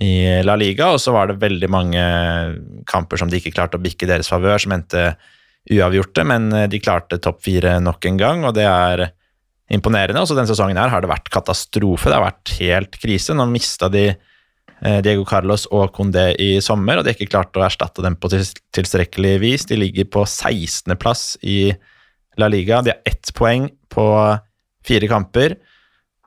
i La Liga. Og så var det veldig mange kamper som de ikke klarte å bikke i deres favør, som endte uavgjorte, men eh, de klarte topp fire nok en gang, og det er imponerende. Også denne sesongen her har det vært katastrofe. Det har vært helt krise. Nå mista de eh, Diego Carlos og Condé i sommer, og de har ikke klart å erstatte dem på tilstrekkelig vis. De ligger på 16.-plass i La Liga. De har ett poeng på fire kamper.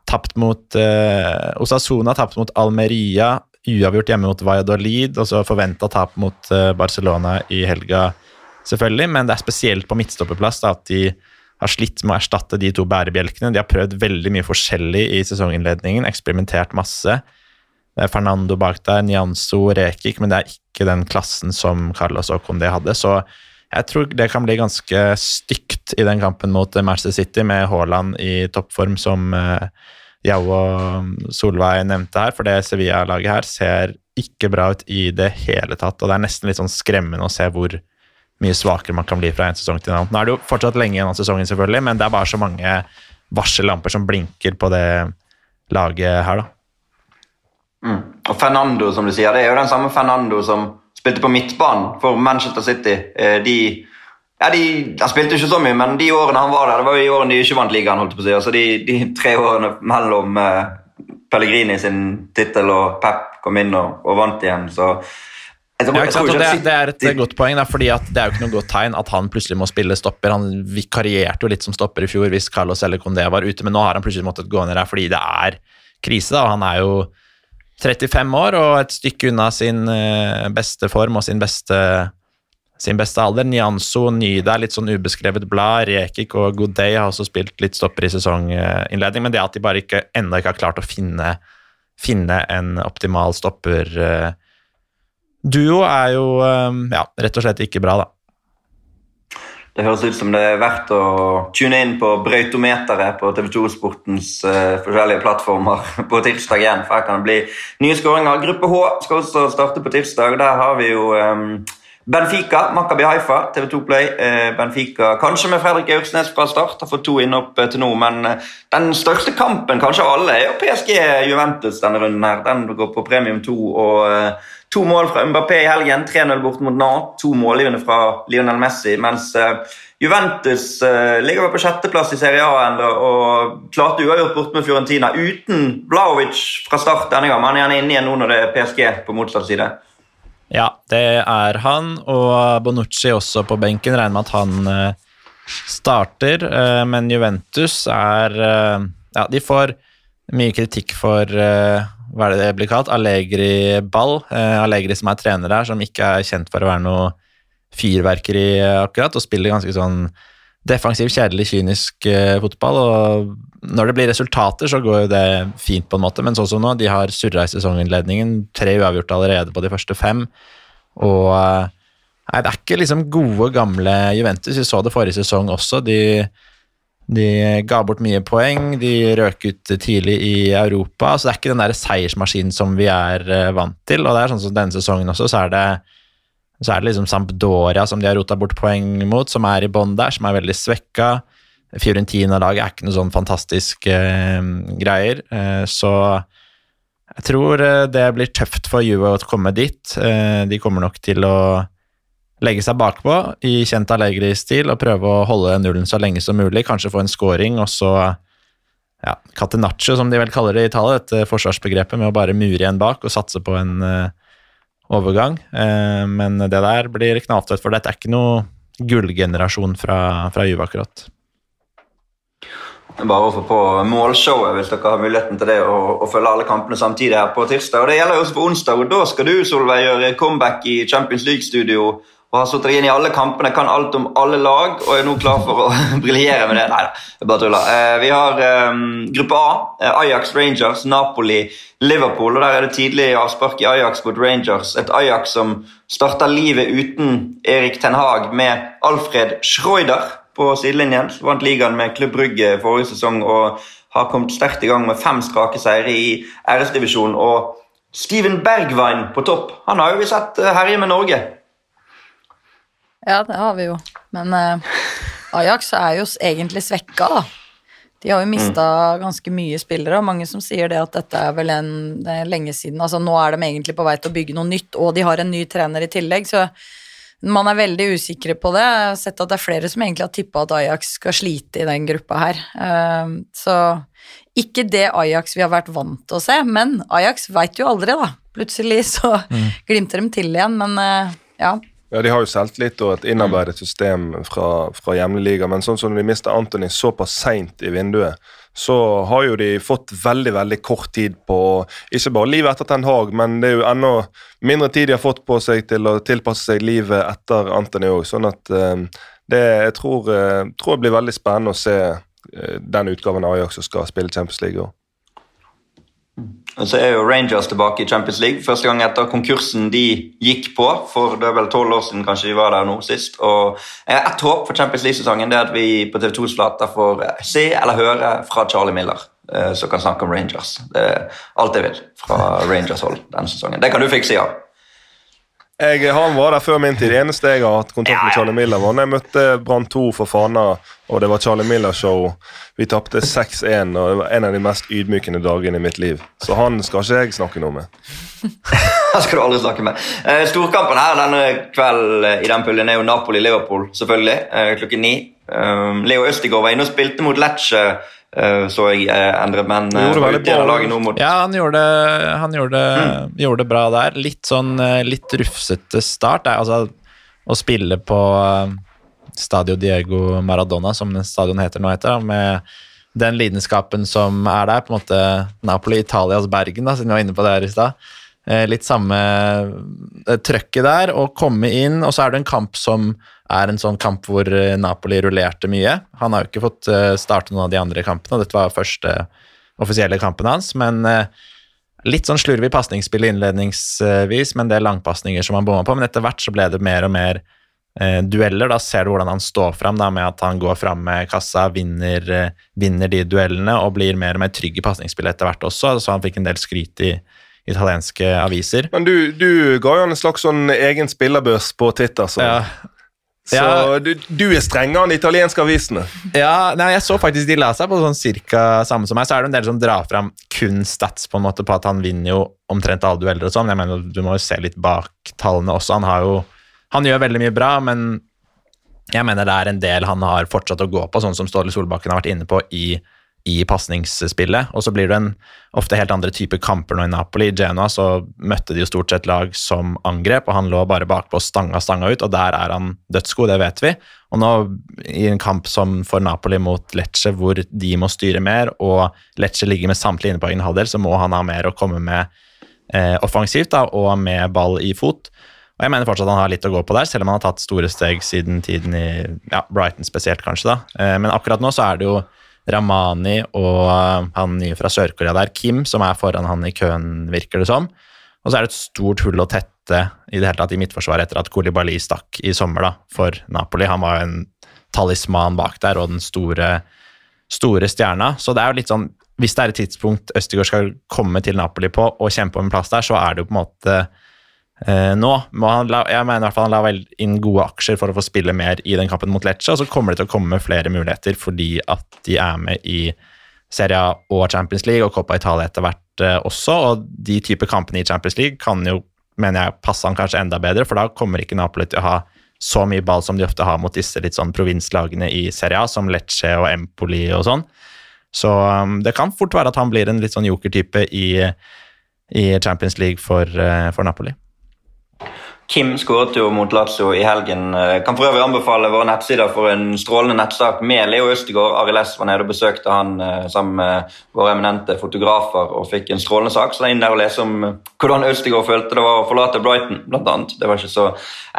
Tapt mot eh, Osasuna, tapt mot Almeria, uavgjort hjemme mot Valladolid, og så forventa tap mot eh, Barcelona i helga, selvfølgelig. Men det er spesielt på midtstopperplass da, at de har slitt med å erstatte de to bærebjelkene. De har prøvd veldig mye forskjellig i sesonginnledningen, eksperimentert masse. Det er Fernando bak der, Nianzo, Rekik, men det er ikke den klassen som Carlos og Condé hadde. Så jeg tror det kan bli ganske stygt i den kampen mot Manchester City, med Haaland i toppform, som eh, Jau og Solveig nevnte her. For det Sevilla-laget her ser ikke bra ut i det hele tatt. Og det er nesten litt sånn skremmende å se hvor mye svakere man kan bli fra en sesong til en annen. Nå er det jo fortsatt lenge igjen av sesongen, selvfølgelig, men det er bare så mange varsellamper som blinker på det laget her, da. Mm. Og Fernando, som du sier, det er jo den samme Fernando som spilte på midtbanen for Manchester City. Eh, De, ja, de, han spilte ikke så mye, men de årene han var der, det var jo de årene de ikke vant ligaen. holdt på å si. Altså de, de tre årene mellom eh, Pellegrini sin tittel og Pep kom inn og, og vant igjen, så tror- Ja, ikke det, det er et godt poeng, da, fordi det er jo ikke noe godt tegn at han plutselig må spille stopper. Han vikarierte jo litt som stopper i fjor hvis Carlos eller Condé var ute, men nå har han plutselig måttet gå ned her fordi det er krise. da, Han er jo 35 år og et stykke unna sin eh, beste form og sin beste, sin beste alder. Nianso, Nyda, litt sånn ubeskrevet blad. Rekik og Godet har også spilt litt stopper i sesonginnledning, men det at de bare ikke, ennå ikke har klart å finne, finne en optimal stopper eh, Duo er jo eh, ja, rett og slett ikke bra, da. Det høres ut som det er verdt å tune inn på brøytometeret på TV2 Sportens uh, forskjellige plattformer på tirsdag igjen. for Her kan det bli nye skåringer. Gruppe H skal også starte på tirsdag. Der har vi jo um, Benfica, Maccabi Haifa, TV2 Play. Uh, Benfica kanskje med Fredrik Aursnes fra start, har fått to innhopp eh, til nå. Men den største kampen kanskje alle er jo PSG Juventus denne runden. her. Den går på premium 2. og To mål fra Mbappé i helgen, 3-0 bort mot Nantes. To målgivende fra Lionel Messi. Mens eh, Juventus eh, ligger på sjetteplass i Serie A ennå og klarte uavgjort bort med Fiorentina uten Blaovic fra start denne gang. Han er gjerne inne igjen nå når det er PSG på motsatt side. Ja, det er han, og Bonucci også på benken. Regner med at han eh, starter, men Juventus er Ja, de får mye kritikk for hva er det det blir kalt? Allegri-ball. Eh, Allegri som er trener her, som ikke er kjent for å være noe fyrverkeri akkurat, og spiller ganske sånn defensiv, kjedelig, kynisk eh, fotball. og Når det blir resultater, så går jo det fint, på en måte, men sånn som nå, de har surra i sesonginnledningen. Tre uavgjort allerede på de første fem. Og eh, Nei, det er ikke liksom gode, gamle Juventus. Vi så det forrige sesong også. De, de ga bort mye poeng, de røk ut tidlig i Europa. Så det er ikke den der seiersmaskinen som vi er eh, vant til. Og det er sånn som denne sesongen også, så er det Så er det liksom Sampdoria som de har rota bort poeng mot, som er i bånn der, som er veldig svekka. Fiorentina-laget er ikke noe sånn fantastisk eh, greier. Eh, så jeg tror eh, det blir tøft for Juve å komme dit. Eh, de kommer nok til å legge seg bakpå i kjent Allegri-stil og prøve å holde nullen så lenge som mulig. Kanskje få en scoring, og så ja, catenaccio, som de vel kaller det i Italia, dette forsvarsbegrepet med å bare mure igjen bak og satse på en uh, overgang. Uh, men det der blir knalltøft, for dette er ikke noe gullgenerasjon fra, fra Juve, akkurat. Bare få på målshowet hvis dere har muligheten til det, og, og følge alle kampene samtidig her på tirsdag. Og Det gjelder også på onsdag, og da skal du Solveig, gjøre comeback i Champions League-studio og har sittet inn i alle kampene, kan alt om alle lag og er nå klar for å briljere med det. Nei da, bare tuller. Eh, vi har um, gruppe A. Eh, Ajax, Rangers, Napoli, Liverpool. og Der er det tidlig avspark i Ajax mot Rangers. Et Ajax som starta livet uten Erik Ten Hag med Alfred Schreuder på sidelinjen. Vant ligaen med Klubb Brygge forrige sesong og har kommet sterkt i gang med fem strake seire i æresdivisjonen. Og Steven Bergwijn på topp. Han har jo vi sett eh, herje med Norge. Ja, det har vi jo. Men eh, Ajax er jo egentlig svekka, da. De har jo mista mm. ganske mye spillere, og mange som sier det at dette er vel en er lenge siden. Altså Nå er de egentlig på vei til å bygge noe nytt, og de har en ny trener i tillegg, så man er veldig usikre på det. Jeg har sett at det er flere som egentlig har tippa at Ajax skal slite i den gruppa her. Eh, så ikke det Ajax vi har vært vant til å se, men Ajax veit jo aldri, da. Plutselig så mm. glimter de til igjen, men eh, ja. Ja, De har jo selvtillit og et innarbeidet system fra, fra hjemlig liga, men sånn som de mister Anthony såpass seint i vinduet, så har jo de fått veldig veldig kort tid på ikke bare livet etter Ten Hag, men det er jo enda mindre tid de har fått på seg til å tilpasse seg livet etter Anthony òg. Sånn at eh, det jeg tror, eh, tror det blir veldig spennende å se eh, den utgaven av Ajax som skal spille Champions League. Og så er jo Rangers tilbake i Champions League. Første gang etter konkursen de gikk på. For det er vel tolv år siden kanskje de var der nå sist. Og Et håp for Champions League-sesongen er at vi på TV2s flater får se eller høre fra Charlie Miller, eh, som kan snakke om Rangers. Det er alt jeg vil fra Rangers-hold denne sesongen. Det kan du fikse, ja. Jeg, han var der før min tid. Det eneste jeg har hatt kontakt med Charlie Miller, var når jeg møtte Brann 2 for Fana, og det var Charlie Miller-show. Vi tapte 6-1, og det var en av de mest ydmykende dagene i mitt liv. Så han skal ikke jeg snakke noe med. Han skal du aldri snakke med. Eh, storkampen her denne kvelden i den puljen er jo Napoli-Liverpool, selvfølgelig, eh, klokken ni. Leo Østigård var inne og spilte mot Lecce Eh, så jeg eh, endret, men mot Ja, han gjorde, han gjorde, mm. gjorde, det bra der. Litt sånn eh, litt rufsete start. Altså, å spille på Stadio Diego Maradona, som stadion heter nå, heter, med den lidenskapen som er der. på en måte Napoli, Italias Bergen, da, siden vi var inne på det her i stad. Litt samme trøkket der, og komme inn, og så er det en kamp som er en sånn kamp hvor eh, Napoli rullerte mye. Han har jo ikke fått eh, starte noen av de andre kampene, og dette var første offisielle kampen hans. Men eh, litt sånn slurvig pasningsspillet innledningsvis, men det er langpasninger som han bomma på. Men etter hvert så ble det mer og mer eh, dueller. Da ser du hvordan han står fram med at han går fram med kassa, vinner, vinner de duellene og blir mer og mer trygg i pasningsspillet etter hvert også. Så han fikk en del skryt i italienske aviser. Men du, du ga jo en slags sånn egen spillerbørs på Twitter. Så. Ja, så ja. du, du, er strengere enn de italienske avisene? Ja, nei, jeg så faktisk de la seg på sånn cirka samme som meg. Så er det en del som drar fram kun stats på en måte på at han vinner jo omtrent alle dueller og sånn. Jeg mener, Du må jo se litt bak tallene også. Han har jo Han gjør veldig mye bra, men jeg mener det er en del han har fortsatt å gå på, sånn som Ståle Solbakken har vært inne på i i pasningsspillet. Og så blir det en ofte helt andre typer kamper nå i Napoli. I Genoa så møtte de jo stort sett lag som angrep, og han lå bare bakpå og stanga stanga ut, og der er han dødsgod, det vet vi. Og nå i en kamp som for Napoli mot Lecce, hvor de må styre mer, og Lecce ligger med samtlige inne på egen halvdel, så må han ha mer å komme med eh, offensivt da, og med ball i fot. Og jeg mener fortsatt han har litt å gå på der, selv om han har tatt store steg siden tiden i ja, Brighton spesielt, kanskje. da. Eh, men akkurat nå så er det jo Ramani og eh, han nye fra Sør-Korea der, Kim, som er foran han i køen, virker det som. Og så er det et stort hull å tette i det hele tatt i midtforsvaret etter at Kolibali stakk i sommer da, for Napoli. Han var jo en talisman bak der og den store, store stjerna. Så det er jo litt sånn Hvis det er et tidspunkt Østigård skal komme til Napoli på og kjempe om en plass der, så er det jo på en måte eh, nå. La, jeg mener i hvert fall Han la vel inn gode aksjer for å få spille mer i den kampen mot Lecce, og så kommer det til å komme flere muligheter fordi at de er med i Serie A og Champions League og Coppa Italia etter hvert eh, også. Og de type kampene i Champions League kan jo, mener jeg, passe han kanskje enda bedre, for da kommer ikke Napoli til å ha så mye ball som de ofte har mot disse litt sånn provinslagene i Serie A, som Lecce og Empoli og sånn. Så um, det kan fort være at han blir en litt sånn jokertype i, i Champions League for, uh, for Napoli. Kim skåret jo mot Lazio i helgen. Eh, kan for øvrig anbefale våre nettsider for en strålende nettsak med Leo Østegård. Arild S var nede og besøkte han eh, sammen med våre eminente fotografer og fikk en strålende sak. Så det er inn der og lese om eh, hvordan Østegård følte det var å forlate Brighton, annet. Det var ikke så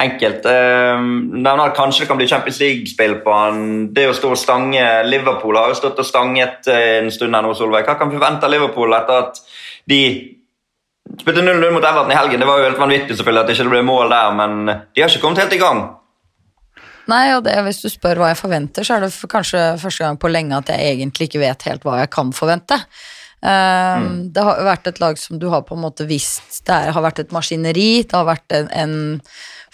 enkelt. Nevner kanskje det kan bli Champions League-spill på han. Det å stå og stange Liverpool har jo stått og stanget en stund her nå, Solveig. Hva kan vi forvente av Liverpool etter at de Spilte 0-0 mot Everton i helgen. Det var jo helt vanvittig selvfølgelig at det ikke ble mål der, men de har ikke kommet helt i gang. Nei, og det, hvis du spør hva jeg forventer, så er det kanskje første gang på lenge at jeg egentlig ikke vet helt hva jeg kan forvente. Um, mm. Det har vært et lag som du har på en måte visst Det har vært et maskineri. Det har vært en, en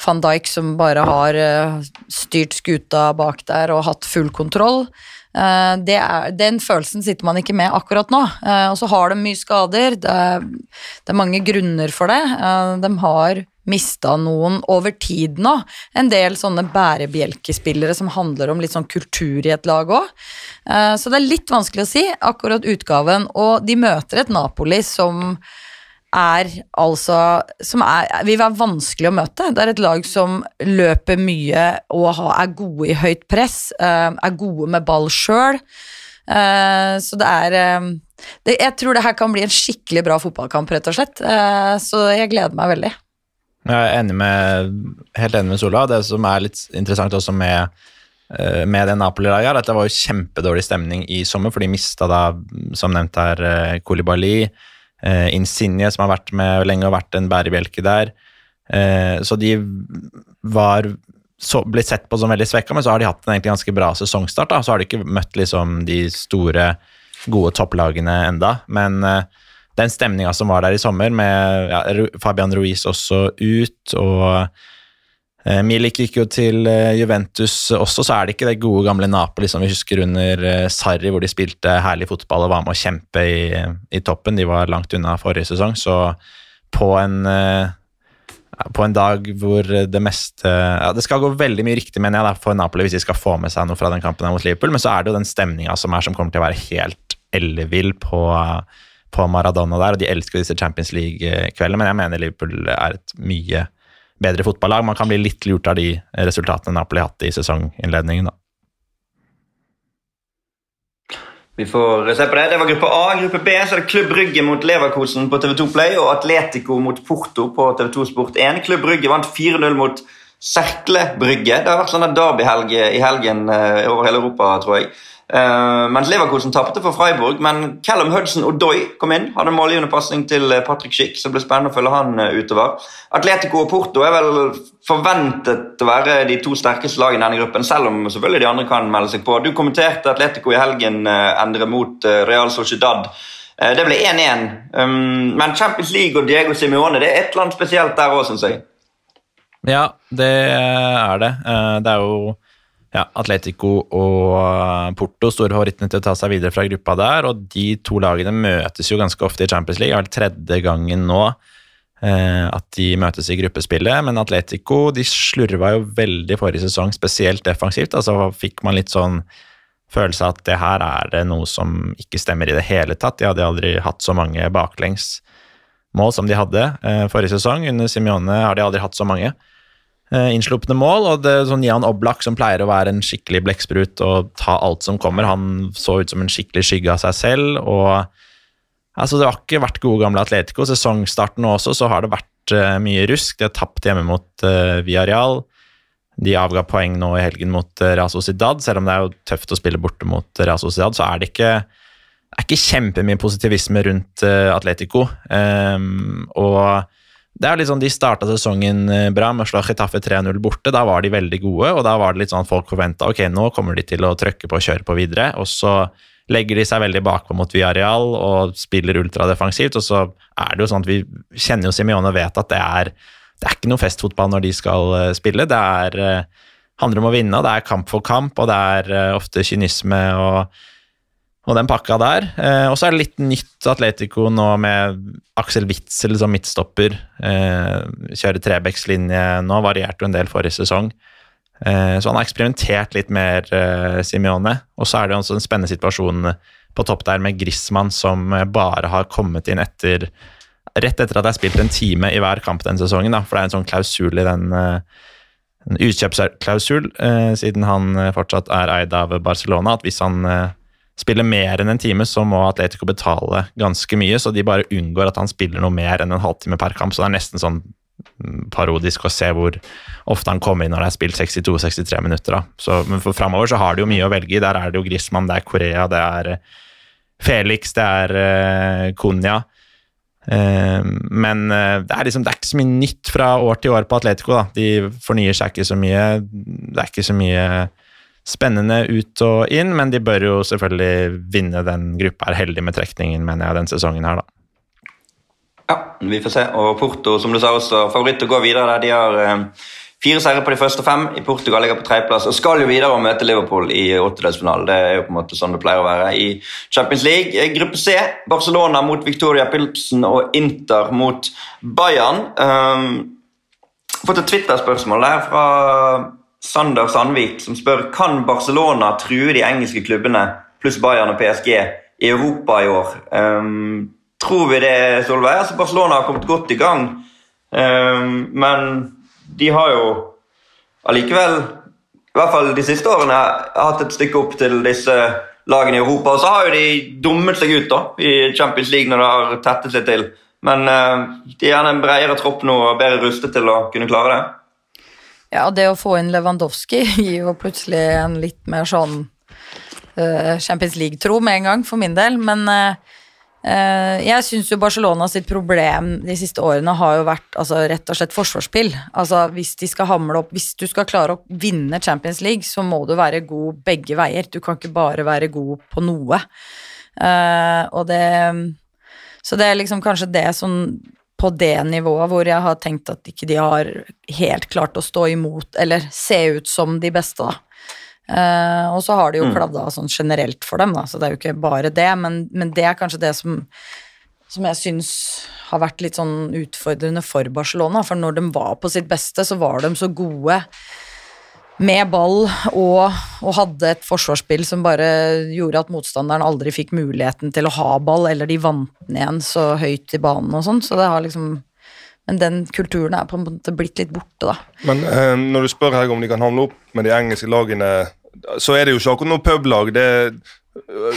van Dijk som bare har uh, styrt skuta bak der og hatt full kontroll. Eh, er, den følelsen sitter man ikke med akkurat nå. Eh, og så har de mye skader. Det er, det er mange grunner for det. Eh, de har mista noen over tid nå. En del sånne bærebjelkespillere som handler om litt sånn kultur i et lag òg. Så det er litt vanskelig å si, akkurat utgaven. Og de møter et Napoli som er altså Som er, vil være vanskelig å møte. Det er et lag som løper mye og er gode i høyt press. Eh, er gode med ball sjøl. Eh, så det er eh, det, Jeg tror det her kan bli en skikkelig bra fotballkamp, rett og slett. Så jeg gleder meg veldig. Jeg er enig med, helt enig med Sola. Det som er litt interessant også med med det Napoli-laget, at det var jo kjempedårlig stemning i sommer, for de mista da, som nevnt her, Kolibali. Eh, Insigne, som har vært med lenge og vært en bærebjelke der. Eh, så de var så, blitt sett på som veldig svekka, men så har de hatt en egentlig ganske bra sesongstart. Da. Så har de ikke møtt liksom de store, gode topplagene enda, men eh, den stemninga som var der i sommer, med ja, Fabian Ruiz også ut, og Milik gikk jo til eh, Juventus også, så er det ikke det gode gamle Napoli som vi husker under eh, Sarri, hvor de spilte herlig fotball og var med å kjempe i, i toppen. De var langt unna forrige sesong, så på en, på en dag hvor det meste ja, Det skal gå veldig mye riktig, mener jeg, for Napoli hvis de skal få med seg noe fra den kampen mot Liverpool, men så er det jo den stemninga som er som kommer til å være helt ellevill på, på Maradona der, og de elsker disse Champions League-kveldene, men jeg mener Liverpool er et mye bedre fotballag. Man kan bli litt lurt av de resultatene Napoli hatt i sesonginnledningen. da. Vi får se på det. Det var gruppe A. Gruppe B så er det Klubb Brygge mot Leverkosen på TV2 Play og Atletico mot Porto på TV2 Sport 1. Klubb Brygge vant 4-0 mot Serkle Brygge. Det har vært sånn derbyhelg i helgen eh, over hele Europa, tror jeg. Uh, mens Leverkosen tapte for Freiburg, men Callum Hudson og Doy kom inn. Hadde målgivende pasning til eh, Patrick Schick, så det ble spennende å følge han uh, utover. Atletico og Porto er vel forventet å være de to sterkeste lagene i denne gruppen, selv om selvfølgelig de andre kan melde seg på. Du kommenterte Atletico i helgen, uh, Endre, mot Real Sociedad. det ble 1-1, um, men Champions League og Diego Simione det er et eller annet spesielt der òg, syns jeg. Ja, det er det. det er jo ja, Atletico og eh, Porto, store favorittene til å ta seg videre fra gruppa der. Og de to lagene møtes jo ganske ofte i Champions League. Det er vel tredje gangen nå eh, at de møtes i gruppespillet. Men Atletico de slurva jo veldig forrige sesong, spesielt defensivt. Altså fikk man litt sånn følelse av at det her er det noe som ikke stemmer i det hele tatt. De hadde aldri hatt så mange baklengsmål som de hadde eh, forrige sesong. Under Simione har de aldri hatt så mange. Eh, innslupne mål. Og det sånn Jan Oblak, som pleier å være en skikkelig blekksprut og ta alt som kommer, han så ut som en skikkelig skygge av seg selv. og altså Det har ikke vært gode gamle Atletico. Sesongstarten også så har det vært uh, mye rusk. De har tapt hjemme mot uh, Villarreal. De avga poeng nå i helgen mot uh, Real Sociedad. Selv om det er jo tøft å spille borte mot Real Sociedad, så er det ikke, er ikke kjempemye positivisme rundt Atletico. Um, og det er litt sånn, De starta sesongen eh, bra med å slå Chetaffe 3-0 borte. Da var de veldig gode, og da var det litt sånn at folk forventa ok, nå kommer de til å trøkke på og kjøre på videre. Og så legger de seg veldig bakpå mot Villarreal og spiller ultradefensivt. Og så er det jo sånn at vi kjenner jo Simione og vet at det er det er ikke noe festfotball når de skal eh, spille. Det er, eh, handler om å vinne, og det er kamp for kamp, og det er ofte kynisme og, og den pakka der. og så er det litt nytt Atletico nå med Aksel Witzel som midtstopper. kjører Trebekslinje nå, varierte jo en del forrige sesong. så han har eksperimentert litt mer, Simione. Og så er det jo også en spennende situasjon på topp der med Griezmann som bare har kommet inn etter rett etter at det har spilt en time i hver kamp den sesongen. Da, for det er en sånn klausul i den uh, en utkjøpsklausul, eh, siden han uh, fortsatt er eid av Barcelona, at hvis han spiller mer enn en time, så må Atletico betale ganske mye, så de bare unngår at han spiller noe mer enn en halvtime per kamp. Så det er nesten sånn mm, parodisk å se hvor ofte han kommer inn når det er spilt 62-63 minutter. Da. Så, men for framover så har de jo mye å velge i. Der er det jo Griezmann, det er Korea, det er Felix, det er uh, Konya. Eh, men eh, det er, liksom, det er ikke så mye nytt fra år til år på Atletico. Da. De fornyer seg ikke så mye. Det er ikke så mye spennende ut og inn, men de bør jo selvfølgelig vinne den gruppa. Er heldig med trekningen, mener jeg, den sesongen her, da. Ja, vi får se. Og Porto, som du sa, også favoritt å gå videre der. De har eh, Fire seire på de første fem. i Portugal ligger på tredjeplass og skal jo videre og møte Liverpool i åttedelsfinalen. Det er jo på en måte sånn det pleier å være i Champions League. Eh, gruppe C, Barcelona mot Victoria Pilsen og Inter mot Bayern. Um, fått et Twitter-spørsmål der fra Sander Sandvik, som spør kan Barcelona true de engelske klubbene pluss Bayern og PSG i Europa i år. Um, tror vi det, Solveig? Altså, Barcelona har kommet godt i gang, um, men de har jo allikevel, i hvert fall de siste årene, hatt et stykke opp til disse lagene i Europa. Og så har jo de dummet seg ut da, i Champions League når det har tettet seg til. Men uh, de er gjerne en bredere tropp nå og bedre rustet til å kunne klare det. Ja, det å få inn Lewandowski gir jo plutselig en litt mer sånn uh, Champions League-tro med en gang, for min del. Men uh, jeg syns jo Barcelona sitt problem de siste årene har jo vært altså, rett og slett forsvarsspill. Altså, hvis, de skal hamle opp, hvis du skal klare å vinne Champions League, så må du være god begge veier. Du kan ikke bare være god på noe. Og det Så det er liksom kanskje det som på det nivået hvor jeg har tenkt at ikke de har helt klart å stå imot, eller se ut som de beste, da. Uh, og så har de jo mm. kladda sånn generelt for dem, da, så det er jo ikke bare det, men, men det er kanskje det som, som jeg syns har vært litt sånn utfordrende for Barcelona. For når de var på sitt beste, så var de så gode med ball og, og, hadde et forsvarsspill som bare gjorde at motstanderen aldri fikk muligheten til å ha ball, eller de vant den igjen så høyt i banen og sånn. Så det har liksom men den kulturen er på en måte blitt litt borte, da. Men eh, når du spør her om de kan hamle opp med de engelske lagene så er det jo ikke akkurat noe publag. det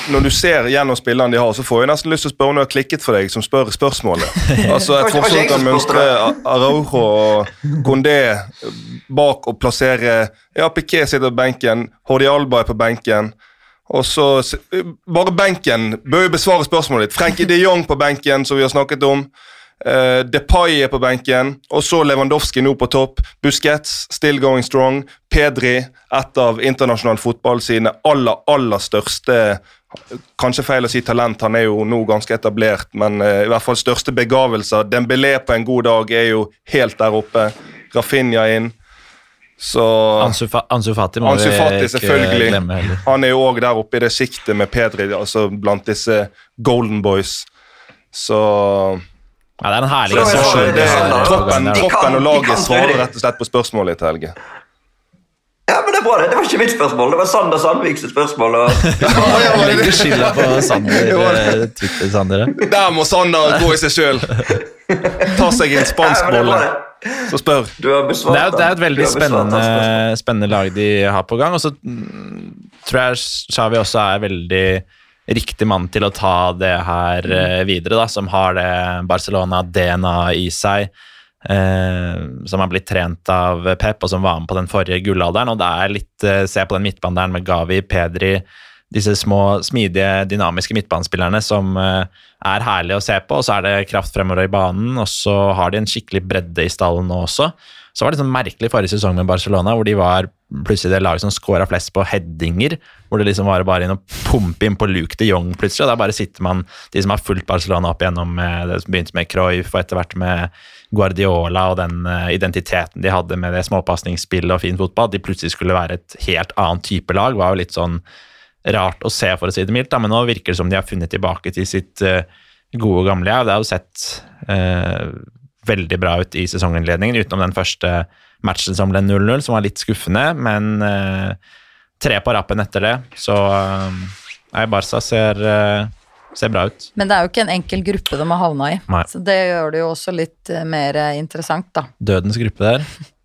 når du ser gjennom spillerne de har, så får jeg nesten lyst til å spørre om det har klikket for deg som spør spørsmålet. Altså Et forsøk kan mønstre Araujo og Gondé bak og plassere Ja, Piquet sitter på benken, Hordi Alba er på benken. Og så Bare benken bør jo besvare spørsmålet ditt. Frenkie de Jong på benken, som vi har snakket om. Uh, Depay er på benken, og så Lewandowski nå på topp. Busquets, still going strong. Pedri, et av internasjonal fotball sine aller, aller største Kanskje feil å si talent, han er jo nå ganske etablert, men uh, i hvert fall største begavelser. Dembélé på en god dag er jo helt der oppe. Rafinha inn. Så Ansu, Ansu Fati må Ansu Fati, selvfølgelig. glemme. Han er jo òg der oppe i det siktet med Pedri, altså blant disse golden boys. Så ja, det er en herlig sesjon. Troppen, og laget svarer rett og slett på spørsmålet til Helge. Ja, men Det er bra, det. Det var ikke mitt spørsmål. Det var Sander Sandviks spørsmål. Og... ja, Legger skylda på Sander. Eh, Twitter-Sander. Der må Sander gå i seg sjøl. Ta seg en spansk bolle. Så spør. Det er, det er et veldig spennende, spennende, lag de har på gang. Og så mm, tror jeg Xavi også er veldig riktig mann til å ta det her uh, videre, da, som har det Barcelona-DNA i seg. Uh, som har blitt trent av Pep, og som var med på den forrige gullalderen. og det er litt, uh, Se på den midtbanen med Gavi, Pedri, disse små, smidige, dynamiske midtbanespillerne som er herlige å se på. og Så er det kraft fremover i banen, og så har de en skikkelig bredde i stallen nå også. Så var det sånn merkelig forrige sesong med Barcelona, hvor de var plutselig det laget som scora flest på headinger. Hvor det liksom var bare inn å pumpe inn på Luke de Jong plutselig. og Der bare sitter man, de som har fulgt Barcelona opp igjennom det som begynte med Cruyff og etter hvert med Guardiola og den uh, identiteten de hadde med det småpasningsspillet og fin fotball, de plutselig skulle være et helt annet type lag, var jo litt sånn rart å se, for å si det mildt. Men nå virker det som de har funnet tilbake til sitt uh, gode, gamle jeg. Det har jo sett uh, veldig bra ut i sesonginnledningen, utenom den første matchen som ble 0-0, som var litt skuffende. Men tre på rappen etter det, så Nei, Barca ser ser bra ut. Men det er jo ikke en enkel gruppe de har havna i, Nei. så det gjør det jo også litt eh, mer eh, interessant, da. Dødens gruppe der.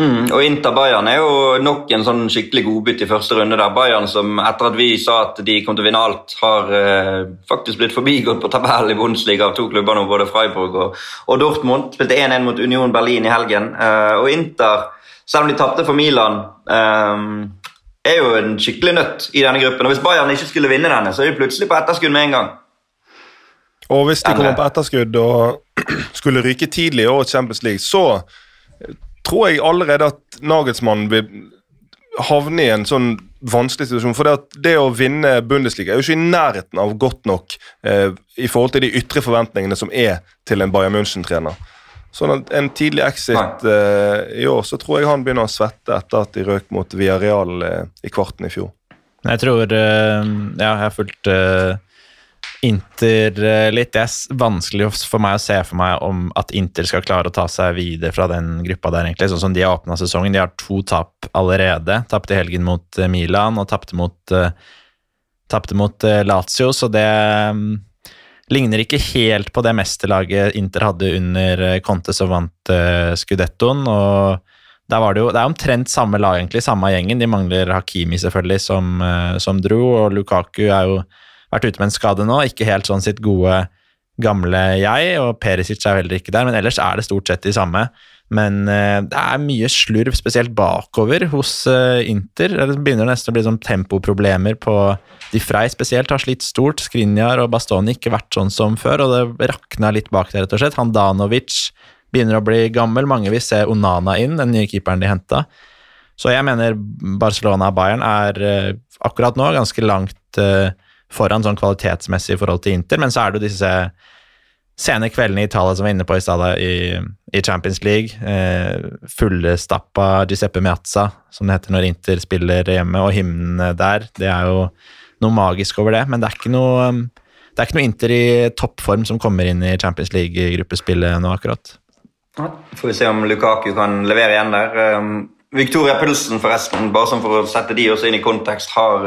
Mm, og Inter Bayern er jo nok en sånn skikkelig godbit i første runde. der. Bayern som etter at vi sa at de kom til å vinne alt, har eh, faktisk blitt forbigått på tabellen i Bundesliga av to klubber nå, både Freiburg og, og Dortmund. Spilte 1-1 mot Union Berlin i helgen. Eh, og Inter, selv om de tapte for Milan eh, er jo en skikkelig nøtt i denne gruppen. og Hvis Bayern ikke skulle vinne denne, så er de plutselig på etterskudd med en gang. Og hvis de kommer på etterskudd og skulle ryke tidlig i årets Champions League, så tror jeg allerede at Nagelsmann vil havne i en sånn vanskelig situasjon. For det, det å vinne Bundesliga er jo ikke i nærheten av godt nok eh, i forhold til de ytre forventningene som er til en Bayern München-trener. Sånn at En tidlig exit eh, i år, så tror jeg han begynner å svette etter at de røk mot Villarreal eh, i kvarten i fjor. Jeg tror uh, Ja, jeg har fulgt Inter litt. Det er vanskelig for meg å se for meg om at Inter skal klare å ta seg videre fra den gruppa der, egentlig. Sånn som de har åpna sesongen. De har to tap allerede. Tapte i helgen mot Milan og tapte mot, tapte mot Lazio, så det um, ligner ikke helt på det mesterlaget Inter hadde under eh, Conte som vant Scudettoen. og var det, jo, det er omtrent samme lag, egentlig, samme gjengen. De mangler Hakimi, selvfølgelig, som, som dro. Og Lukaku er jo vært ute med en skade nå. Ikke helt sånn sitt gode, gamle jeg. Og Perisic er heller ikke der, men ellers er det stort sett de samme. Men uh, det er mye slurv, spesielt bakover, hos Inter. Det begynner nesten å bli sånn tempoproblemer på de Frey spesielt har slitt stort. Skrinjar og Bastoni ikke vært sånn som før, og det rakna litt bak der, rett og slett. Handanovic begynner å bli gammel. Mange vil se Onana inn, den nye keeperen de henta. Så jeg mener Barcelona og Bayern er uh, akkurat nå ganske langt uh, foran sånn kvalitetsmessig i forhold til Inter, men så er det jo disse sene kveldene i Italia som vi var inne på i stedet i, i, Champions League. Eh, fullstappa Giuseppe Meazza, som det heter når Inter spiller hjemme, og hymnen der. Det er jo noe magisk over det, men det er ikke noe, er ikke noe Inter i toppform som kommer inn i Champions League-gruppespillet nå, akkurat. får vi se om Lukaku kan levere igjen der. Victoria Pulsen, forresten, bare sånn for å sette de også inn i kontekst, har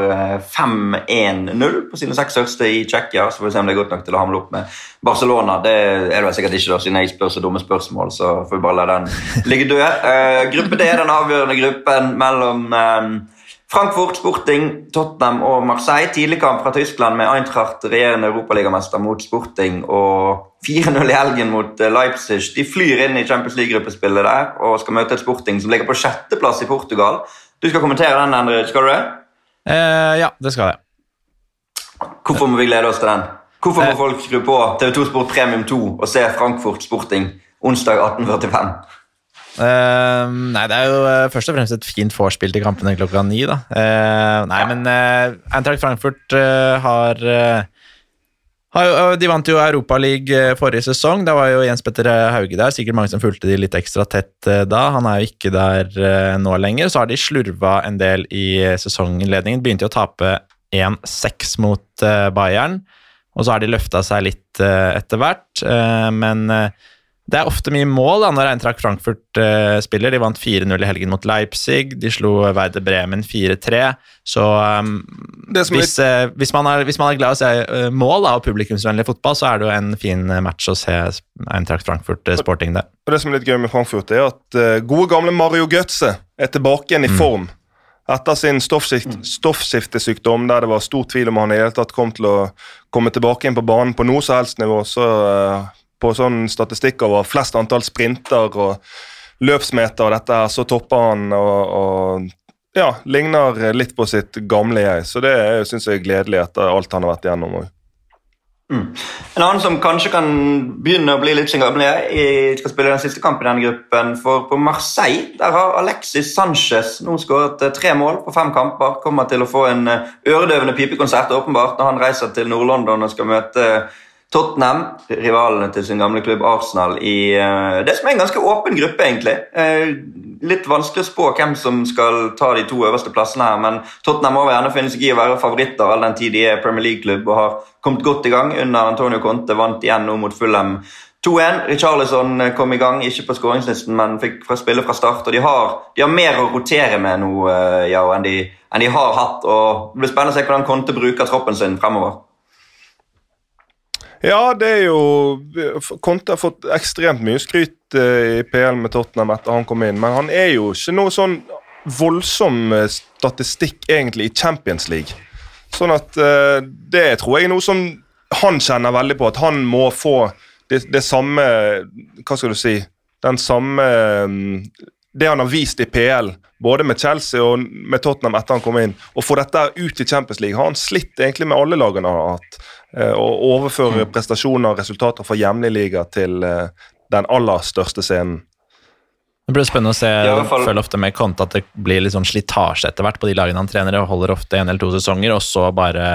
5-1-0 uh, på sine seks første i Tsjekkia. Så får vi se om det er godt nok til å hamle opp med Barcelona. Det er det sikkert ikke, da, siden jeg spør så dumme spørsmål. Så får vi bare la den ligge død. Uh, gruppe D er den avgjørende gruppen mellom um, Frankfurt, Sporting, Tottenham og Marseille. Tidligkamp fra Tyskland med Eintracht, regjerende europaligamester, mot Sporting og 4-0 i helgen mot eh, Leipzig. De flyr inn i Champions League-gruppespillet der og skal møte et Sporting som ligger på sjetteplass i Portugal. Du skal kommentere den, Endre. Skal du det? Eh, ja, det skal jeg. Hvorfor må vi glede oss til den? Hvorfor må eh. folk skru på TV2 Sport Premium 2 og se Frankfurt Sporting onsdag 18.45? Uh, nei, det er jo uh, først og fremst et fint vorspiel til kampene klokka ni, da. Uh, nei, men uh, Eintracht Frankfurt har, har De vant jo Europaligaen forrige sesong. Da var jo Jens Petter Hauge der. Sikkert mange som fulgte de litt ekstra tett da. Han er jo ikke der nå lenger. Så har de slurva en del i sesonginnledningen. Begynte jo å tape 1-6 mot Bayern, og så har de løfta seg litt etter hvert. men det er ofte mye mål da, når Eintracht Frankfurt uh, spiller. De vant 4-0 i helgen mot Leipzig. De slo Werder Bremen 4-3. Så um, hvis, uh, hvis, man er, hvis, man er, glad i å se uh, mål da, og publikumsvennlig fotball, så er det jo en fin match å se Eintracht Frankfurt Sporting det. Og Det som er litt gøy med Frankfurt, er at gode, gamle Mario Götze er tilbake igjen i mm. form. Etter sin stoffskift, stoffskiftesykdom, der det var stor tvil om han i hele tatt kom til å komme tilbake inn på banen på noe som helst nivå, så på sånn statistikk over flest antall sprinter og løpsmeter og dette så topper han og, og ja, ligner litt på sitt gamle jeg. Så det syns jeg er gledelig etter alt han har vært igjennom. Mm. En annen som kanskje kan begynne å bli litt sin gamle jeg, skal spille den siste kampen i denne gruppen. For på Marseille der har Alexis Sanchez nå skåret eh, tre mål på fem kamper. Kommer til å få en eh, øredøvende pipekonsert åpenbart når han reiser til Nord-London og skal møte Tottenham, rivalene til sin gamle klubb Arsenal, i uh, det som er en ganske åpen gruppe, egentlig. Uh, litt vanskelig å spå hvem som skal ta de to øverste plassene her, men Tottenham må gjerne finne seg i å være favoritter all den tid de er Premier League-klubb og har kommet godt i gang under Antonio Conte. Vant igjen nå mot Fulham 2-1. Richarlison kom i gang, ikke på skåringslisten, men fikk fra spille fra start. og De har, de har mer å rotere med nå uh, ja, enn, de, enn de har hatt. og Det blir spennende å se hvordan Conte bruker troppen sin fremover. Ja, det er jo Conte har fått ekstremt mye skryt eh, i PL med Tottenham etter han kom inn, men han er jo ikke noe sånn voldsom eh, statistikk egentlig i Champions League. Sånn at eh, det tror jeg er noe som han kjenner veldig på, at han må få det, det samme Hva skal du si Den samme Det han har vist i PL, både med Chelsea og med Tottenham etter han kom inn, og få dette ut i Champions League, har han slitt egentlig med alle lagene han har hatt. Eh, og overføre mm. prestasjoner og resultater fra hjemlig liga til eh, den aller største scenen. Det blir spennende å se. Jeg føler ofte med Conte at det blir litt sånn slitasje etter hvert på de lagene han trener, og holder ofte en eller to sesonger, og så bare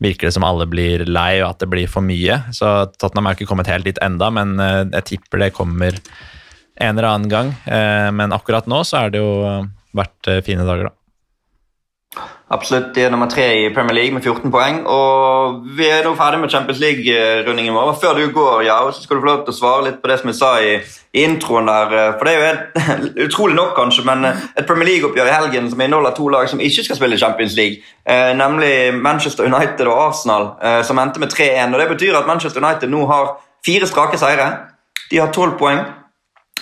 virker det som alle blir lei, og at det blir for mye. Så Tottenham er ikke kommet helt dit enda, men eh, jeg tipper det kommer en eller annen gang. Men akkurat nå så er det jo vært fine dager, da. Absolutt. De er nummer tre i Premier League med 14 poeng. Og vi er nå ferdig med Champions League-rundingen vår. Før du går, ja, så skal du få lov til å svare litt på det som jeg sa i, introen der. For det er jo helt, utrolig nok, kanskje, men et Premier League-oppgjør i helgen som inneholder to lag som ikke skal spille Champions League, eh, nemlig Manchester United og Arsenal, eh, som endte med 3-1. Og Det betyr at Manchester United nå har fire strake seire. De har tolv poeng.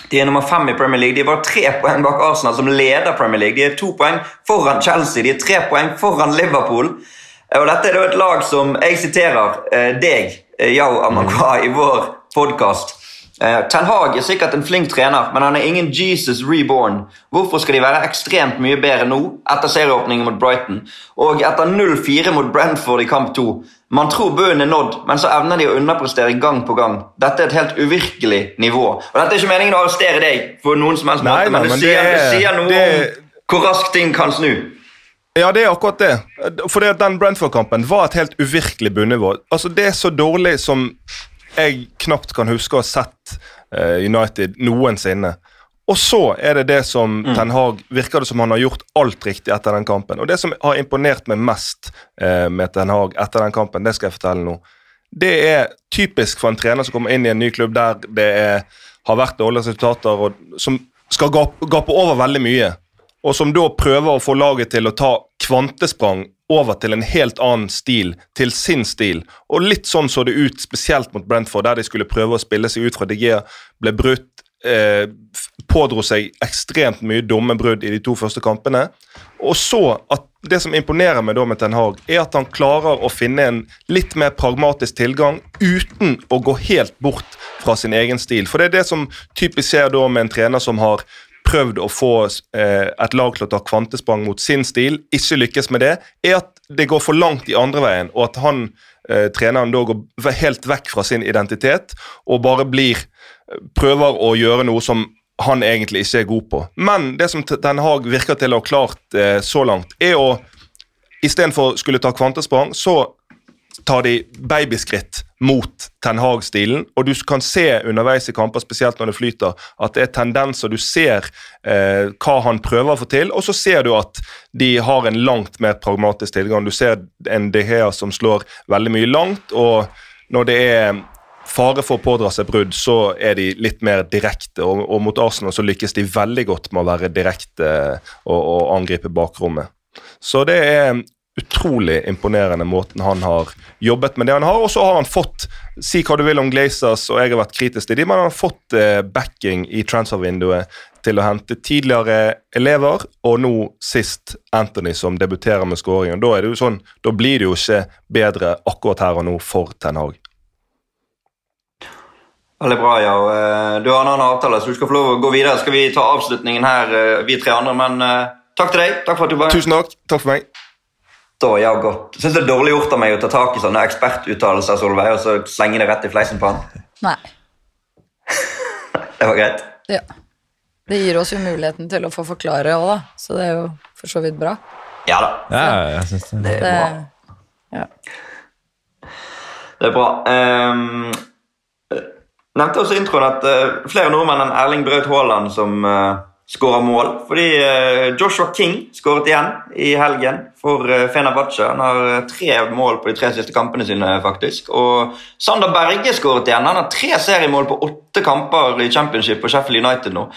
De er nummer fem i Premier League. De var tre poeng bak Arsenal, som leder Premier League. De er to poeng foran Chelsea. De er tre poeng foran Liverpool. Og Dette er da et lag som jeg siterer eh, deg, eh, Yao Amankwa, i vår podkast. Eh, Ten Hag er sikkert en flink trener, men han er ingen Jesus reborn. Hvorfor skal de være ekstremt mye bedre nå, etter serieåpningen mot Brighton, og etter 0-4 mot Brentford i kamp 2? Man tror bunnen er nådd, men så evner de å underprestere gang på gang. Dette er et helt uvirkelig nivå. Og Dette er ikke meningen å arrestere deg, for noen som helst måte, men, men sier, det, du, sier noe det, om hvor raskt ting kan snu. Ja, det er akkurat det. For den Brentford-kampen var et helt uvirkelig bunnivå. Altså, Det er så dårlig som jeg knapt kan huske å ha sett uh, United noensinne. Og så er det det som mm. Ten Hag virker det som han har gjort alt riktig etter den kampen. Og det som har imponert meg mest uh, med Ten Hag etter den kampen, det skal jeg fortelle nå. Det er typisk for en trener som kommer inn i en ny klubb der det er, har vært dårlige resultater, og som skal gape, gape over veldig mye. Og som da prøver å få laget til å ta kvantesprang over til en helt annen stil, til sin stil. Og litt sånn så det ut, spesielt mot Brentford, der de skulle prøve å spille seg ut fra Gea, ble brutt. Eh, pådro seg ekstremt mye dumme brudd i de to første kampene. Og så at det som imponerer meg da med Ten Hag, er at han klarer å finne en litt mer pragmatisk tilgang uten å gå helt bort fra sin egen stil. For det er det som typisk skjer da med en trener som har prøvd å få eh, et lag til å ta kvantesprang mot sin stil, ikke lykkes med det, er at det går for langt i andre veien, og at han, eh, treneren da går helt vekk fra sin identitet og bare blir prøver å gjøre noe som han egentlig ikke er god på. Men det som Den Haag virker til å ha klart eh, så langt, er å istedenfor skulle ta kvantesprang, så tar de babyskritt mot Ten Hag-stilen. Og du kan se underveis i kamper, spesielt når det flyter, at det er tendenser. Du ser eh, hva han prøver å få til, og så ser du at de har en langt mer pragmatisk tilgang. Du ser en De som slår veldig mye langt, og når det er fare for å pådra seg brudd, så er de litt mer direkte. Og, og mot Arsenal så lykkes de veldig godt med å være direkte og, og angripe bakrommet. Så det er utrolig imponerende måten han har jobbet med det han har. Og så har han fått, si hva du vil om Glazers, og jeg har vært kritisk til dem, men han har fått eh, backing i transfervinduet til å hente tidligere elever, og nå sist Anthony som debuterer med skåringen. Da, sånn, da blir det jo ikke bedre akkurat her og nå for Ten Hag. Veldig bra, ja. Eh, du har en annen avtale, så du skal få lov å gå videre. Skal vi ta avslutningen her, eh, vi tre andre. Men takk til deg. Takk for at du var Tusen takk. Takk for meg. Da, ja, godt. Syns det er dårlig gjort av meg å ta tak i sånne ekspertuttalelser Solveig, og så slenge det rett i fleisen på han. Nei. det var greit. Ja. Det gir oss jo muligheten til å få forklare òg, da. Så det er jo for så vidt bra. Ja da. Ja, jeg synes det. det er bra. Ja. Det er bra. Um, nevnte også i introen at uh, flere nordmenn enn Erling Braut Haaland som uh, skårer mål. Fordi uh, Joshua King skåret igjen i helgen for uh, Fenerbahçe. Han har tre mål på de tre siste kampene sine, faktisk. Og Sander Berge skåret igjen. Han har tre seriemål på åtte kamper i championship på Sheffield United nå.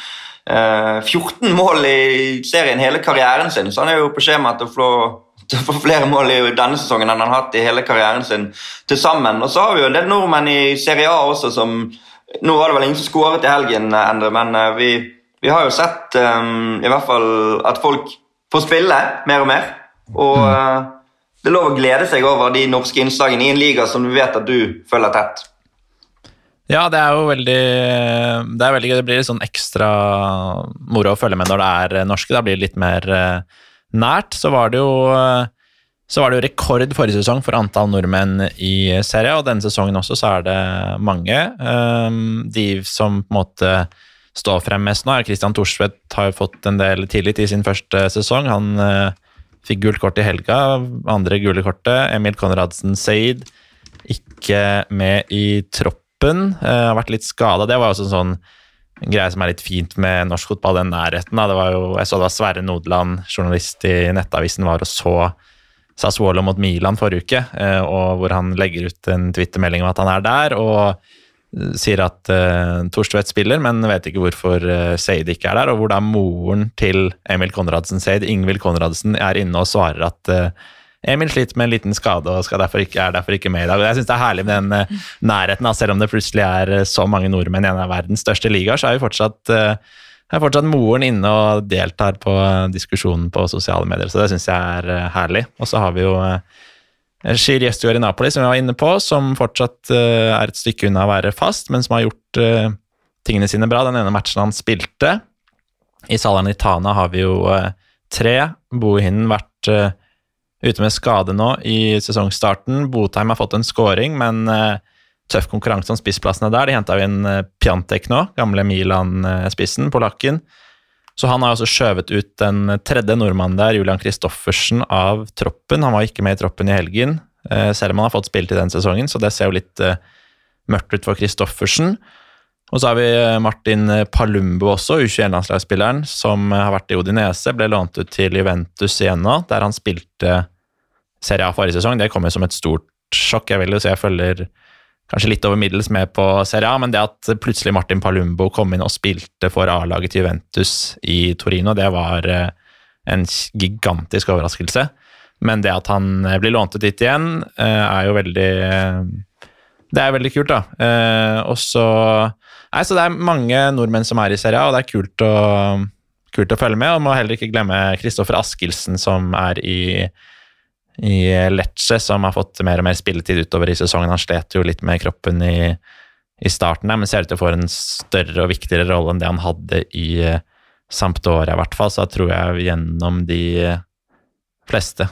14 mål i serien hele karrieren sin, så han er jo på skjema til å få for flere mål i denne sesongen enn han har hatt i hele karrieren sin til sammen. Og så har vi jo en del nordmenn i Serie A også som Nå var det vel ingen som skåret i helgen, Endre, men eh, vi, vi har jo sett um, i hvert fall at folk får spille mer og mer. Og uh, det er lov å glede seg over de norske innslagene i en liga som vi vet at du følger tett. Ja, det er jo veldig Det er veldig. Det blir litt sånn ekstra moro å følge med når det er norske. Da blir det litt mer nært, så var det jo så var det jo rekord forrige sesong for antall nordmenn i serien, og denne sesongen også så er det mange. Ehm, de som på en måte står frem mest nå, Christian Thorsvedt har fått en del tillit i sin første sesong. Han eh, fikk gult kort i helga, andre gule kortet. Emil Konradsen Seid ikke med i troppen, uh, har vært litt skada. Det var også en sånn greie som er litt fint med norsk fotball, den nærheten. Da. Det var jo, jeg så det var Sverre Nodeland, journalist i Nettavisen, var og så Sassuolo mot Milan forrige uke, eh, og hvor han legger ut en twittermelding om at han er der, og eh, sier at uh, Torstvedt spiller, men vet ikke hvorfor uh, Seid ikke er der, og hvor da moren til Emil Konradsen Seid, Ingvild Konradsen, er inne og svarer at uh, Emil sliter med en liten skade og derfor ikke, er derfor ikke med i dag. Jeg syns det er herlig med den uh, nærheten. Selv om det plutselig er så mange nordmenn i en av verdens største ligaer, så er jo fortsatt, er fortsatt moren inne og deltar på diskusjonen på sosiale medier. Så det syns jeg er herlig. Og så har vi jo Yestuar i Napoli, som vi var inne på, som fortsatt er et stykke unna å være fast, men som har gjort tingene sine bra. Den ene matchen han spilte i Salernitana har vi jo tre. Bohinen vært ute med skade nå i sesongstarten. Botheim har fått en scoring, men tøff konkurranse om spissplassene der. De henta inn Piantek nå, gamle Milan-spissen, polakken. Så han har altså skjøvet ut den tredje nordmannen der, Julian Christoffersen, av troppen. Han var ikke med i troppen i helgen, uh, selv om han har fått spilt i den sesongen, så det ser jo litt mørkt ut for Christoffersen. Og så har vi Martin Palumbo også, U21-landslagsspilleren, som har vært i Odinese. Ble lånt ut til Juventus igjen nå, der han spilte Serie A forrige sesong. Det kom jo som et stort sjokk. Jeg vil jo si jeg følger kanskje litt over middels med på Serie A, men det at plutselig Martin Palumbo kom inn og spilte for A-laget til Juventus i Torino, det var eh, en gigantisk overraskelse. Men det at han eh, blir lånt ut dit igjen, eh, er jo veldig Det er veldig kult, da. Og så Nei, så det er mange nordmenn som er i Serie A, og det er kult å, kult å følge med. Og må heller ikke glemme Kristoffer Askildsen, som er i i Lecce, som har fått mer og mer spilletid utover i sesongen. Han slet jo litt med kroppen i, i starten, men ser ut til å få en større og viktigere rolle enn det han hadde i eh, Sampdoria, i hvert fall. Så da tror jeg gjennom de fleste.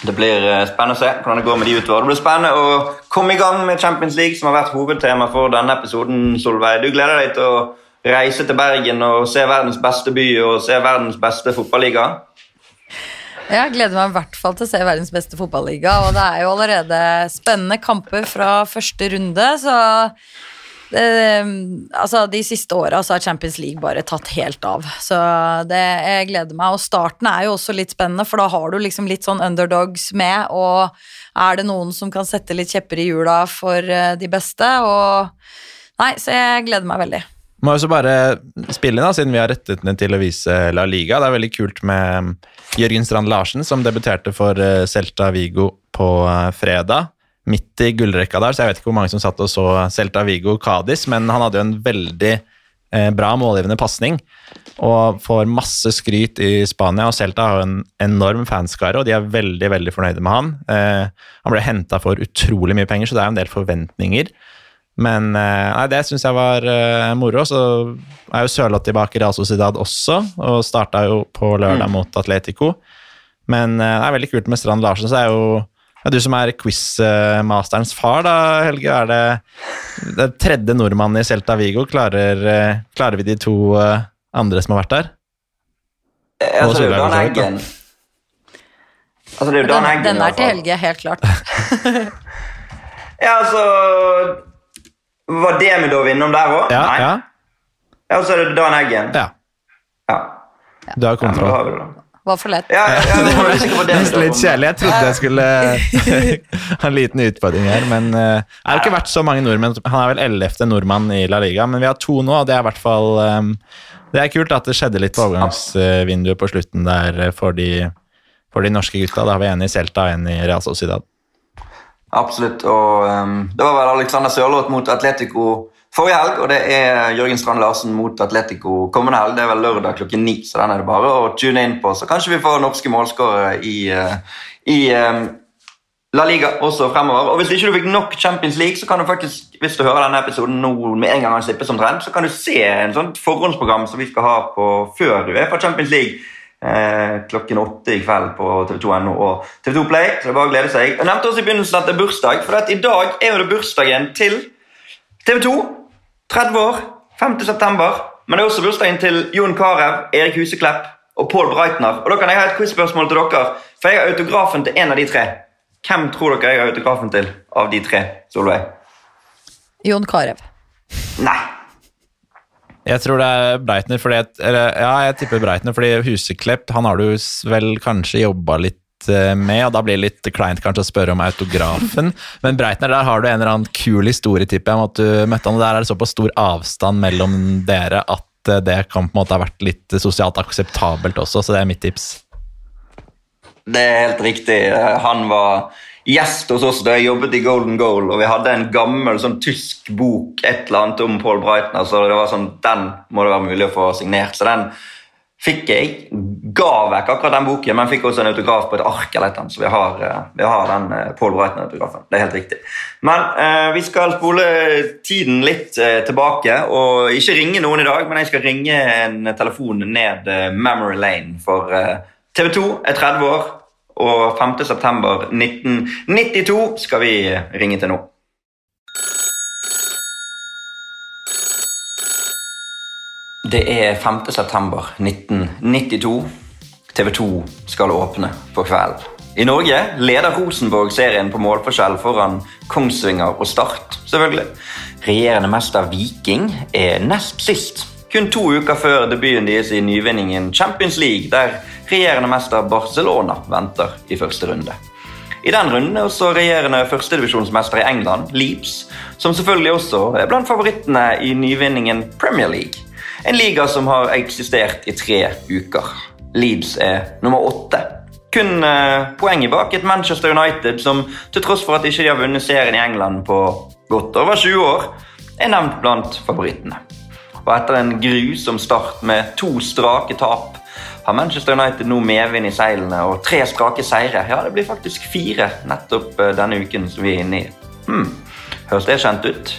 Det blir eh, spennende å se hvordan det går med de utover. Det blir spennende å komme i gang med Champions League, som har vært hovedtema for denne episoden. Solveig. Du gleder deg til å reise til Bergen og se verdens beste by og se verdens beste fotballiga? Jeg gleder meg i hvert fall til å se verdens beste fotballiga, og det er jo allerede spennende kamper fra første runde, så det, altså, de siste åra har Champions League bare tatt helt av. Så det, jeg gleder meg. Og starten er jo også litt spennende, for da har du liksom litt sånn underdogs med, og er det noen som kan sette litt kjepper i hjula for eh, de beste? Og Nei, så jeg gleder meg veldig. Må også bare spille, da, siden vi har rettet ned til å vise La Liga. Det er veldig kult med Jørgen Strand Larsen, som debuterte for eh, Celta Vigo på eh, fredag. Midt i gullrekka der, så jeg vet ikke hvor mange som satt og så Celta Vigo Cádiz, men han hadde jo en veldig bra målgivende pasning. Og får masse skryt i Spania, og Celta har jo en enorm fanskare, og de er veldig veldig fornøyde med han. Han ble henta for utrolig mye penger, så det er en del forventninger. Men eh, nei, det syns jeg var uh, moro. Så er jo Sørloth tilbake i Real Sociedad også, og starta jo på lørdag mm. mot Atletico. Men uh, det er veldig kult med Strand Larsen, så er jo ja, Du som er quizmasterens far, da, Helge. Er det, det tredje nordmannen i Celta Vigo? Klarer, klarer vi de to andre som har vært der? Jeg tror Dan Eggen. Altså, det er jo Dan Eggen. Den er til Helge, helt klart. Ja, altså Var Demidov innom der òg? Ja, ja, Ja, og så er det Dan Eggen. ja. Ja. Du har Ja, men da kontroll. har vi det da. Var for lett. Ja, ja, ja, Det nesten litt kjedelig. Jeg trodde jeg skulle ha en liten utfordring her, men eh, det har ikke vært så mange nordmenn. Han er vel ellevte nordmann i La Liga, men vi har to nå, og det er i hvert fall eh, Det er kult at det skjedde litt på overgangsvinduet på slutten der eh, for de, for de norske gutta. Da har vi en i Celta og en i Real Sociedad. Absolutt. Og um, det var vel Alexander Sørloth mot Atletico forrige helg, og det er Jørgen Strand Larsen mot Atletico kommende helg. Det er vel lørdag klokken ni, så den er det bare å tune inn på. Så kanskje vi får norske målskårere i, uh, i um, La Liga også fremover. Og hvis ikke du fikk nok Champions League, så kan du faktisk, hvis du hører denne episoden nå med en gang han slippes omtrent, så kan du se en sånn forhåndsprogram som vi skal ha på før Uefa Champions League. Eh, klokken åtte i kveld på TV2.no og TV2 Play. Så det er bare å glede seg. Jeg nevnte også i begynnelsen at det er bursdag, for i dag er jo det bursdagen til TV2. 30 år. 5. september. Men det er også bursdagen til Jon Carew, Erik Huseklepp og Paul Breitner. Og da kan jeg ha et quiz-spørsmål til dere, for jeg har autografen til en av de tre. Hvem tror dere jeg har autografen til av de tre? Solveig? Jon Carew. Nei. Jeg tror det er Breitner, fordi eller, ja, jeg tipper Breitner, fordi Huseklepp han har du vel kanskje jobba litt eh, med, og da blir det litt kleint kanskje å spørre om autografen. Men Breitner, der har du en eller annen kul historie, tipper jeg, om at du møtte han, og der er det såpass stor avstand mellom dere at eh, det kan på en måte ha vært litt sosialt akseptabelt også, så det er mitt tips. Det er helt riktig. Han var gjest hos oss da jeg jobbet i Golden Goal, og vi hadde en gammel sånn tysk bok et eller annet om Paul Breitner, så det var sånn, den må det være mulig å få signert. Så den fikk jeg. Ga vekk akkurat den boken, men fikk også en autograf på et ark. eller et Så vi har, eh, vi har den eh, Paul Breitner-autografen. Det er helt riktig. Men eh, vi skal spole tiden litt eh, tilbake, og ikke ringe noen i dag, men jeg skal ringe en telefon ned eh, Memory Lane, for eh, TV 2 er 30 år, og 5. september 1992 skal vi ringe til nå. Det er 5. september 1992. TV 2 skal åpne for kvelden. I Norge leder Rosenborg serien på målforskjell foran Kongsvinger og Start, selvfølgelig. Regjerende mester Viking er nest sist. Kun to uker før debuten deres i nyvinningen Champions League, der regjerende mester Barcelona venter i første runde. I den runden er også regjerende førstedivisjonsmester i England, Leeds, som selvfølgelig også er blant favorittene i nyvinningen Premier League. En liga som har eksistert i tre uker. Leeds er nummer åtte. Kun eh, poenget bak et Manchester United som til tross for at de ikke har vunnet serien i England på godt over 20 år, er nevnt blant favorittene. Og etter en grusom start med to strake tap har Manchester United nå medvind i seilene og tre strake seire. Ja, det blir faktisk fire nettopp eh, denne uken som vi er inne i. Hmm. Høres det kjent ut?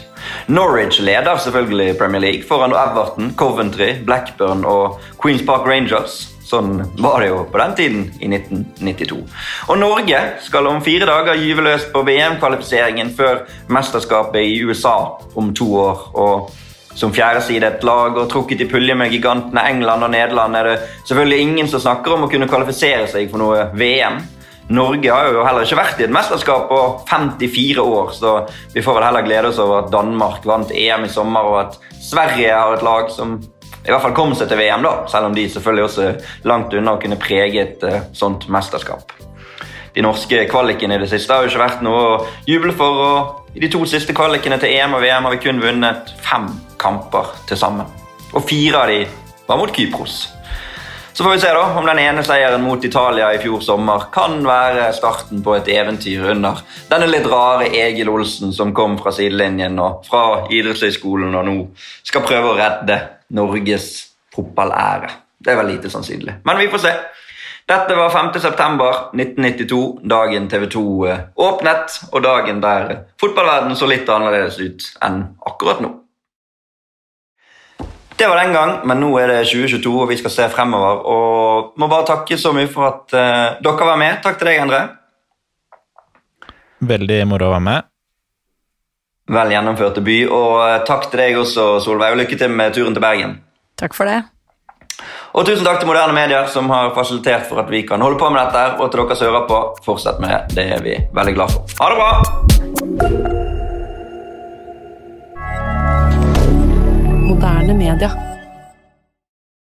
Norwich leder selvfølgelig Premier League foran Everton, Coventry, Blackburn og Queens Park Rangers. Sånn var det jo på den tiden i 1992. Og Norge skal om fire dager gyve løs på VM-kvalifiseringen før mesterskapet i USA om to år. Og som fjerdesidet lag og trukket i pulje med gigantene England og Nederland er det selvfølgelig ingen som snakker om å kunne kvalifisere seg for noe VM. Norge har jo heller ikke vært i et mesterskap på 54 år, så vi får vel heller glede oss over at Danmark vant EM i sommer, og at Sverige har et lag som i hvert fall kom seg til VM, da, selv om de selvfølgelig også er langt unna å kunne prege et eh, sånt mesterskap. De norske kvalikene i det siste har jo ikke vært noe å juble for, og i de to siste kvalikene til EM og VM har vi kun vunnet fem kamper til sammen. Og fire av de var mot Kypros. Så får vi se da om den ene seieren mot Italia i fjor sommer kan være starten på et eventyr under denne litt rare Egil Olsen som kom fra sidelinjen og fra idrettshøyskolen og nå skal prøve å redde Norges fotballære. Det er vel lite sannsynlig. Men vi får se. Dette var 5. september 1992, dagen TV 2 åpnet, og dagen der fotballverdenen så litt annerledes ut enn akkurat nå. Det var den gang, men nå er det 2022, og vi skal se fremover. Og må bare takke så mye for at uh, dere var med. Takk til deg, Endre. Veldig moro å være med. Vel gjennomført debut. Og uh, takk til deg også, Solveig, og lykke til med turen til Bergen. Takk for det. Og tusen takk til Moderne Medier, som har fasilitert for at vi kan holde på med dette. Og til dere som hører på, fortsett med det. Det er vi veldig glad for. Ha det bra! Moderne media.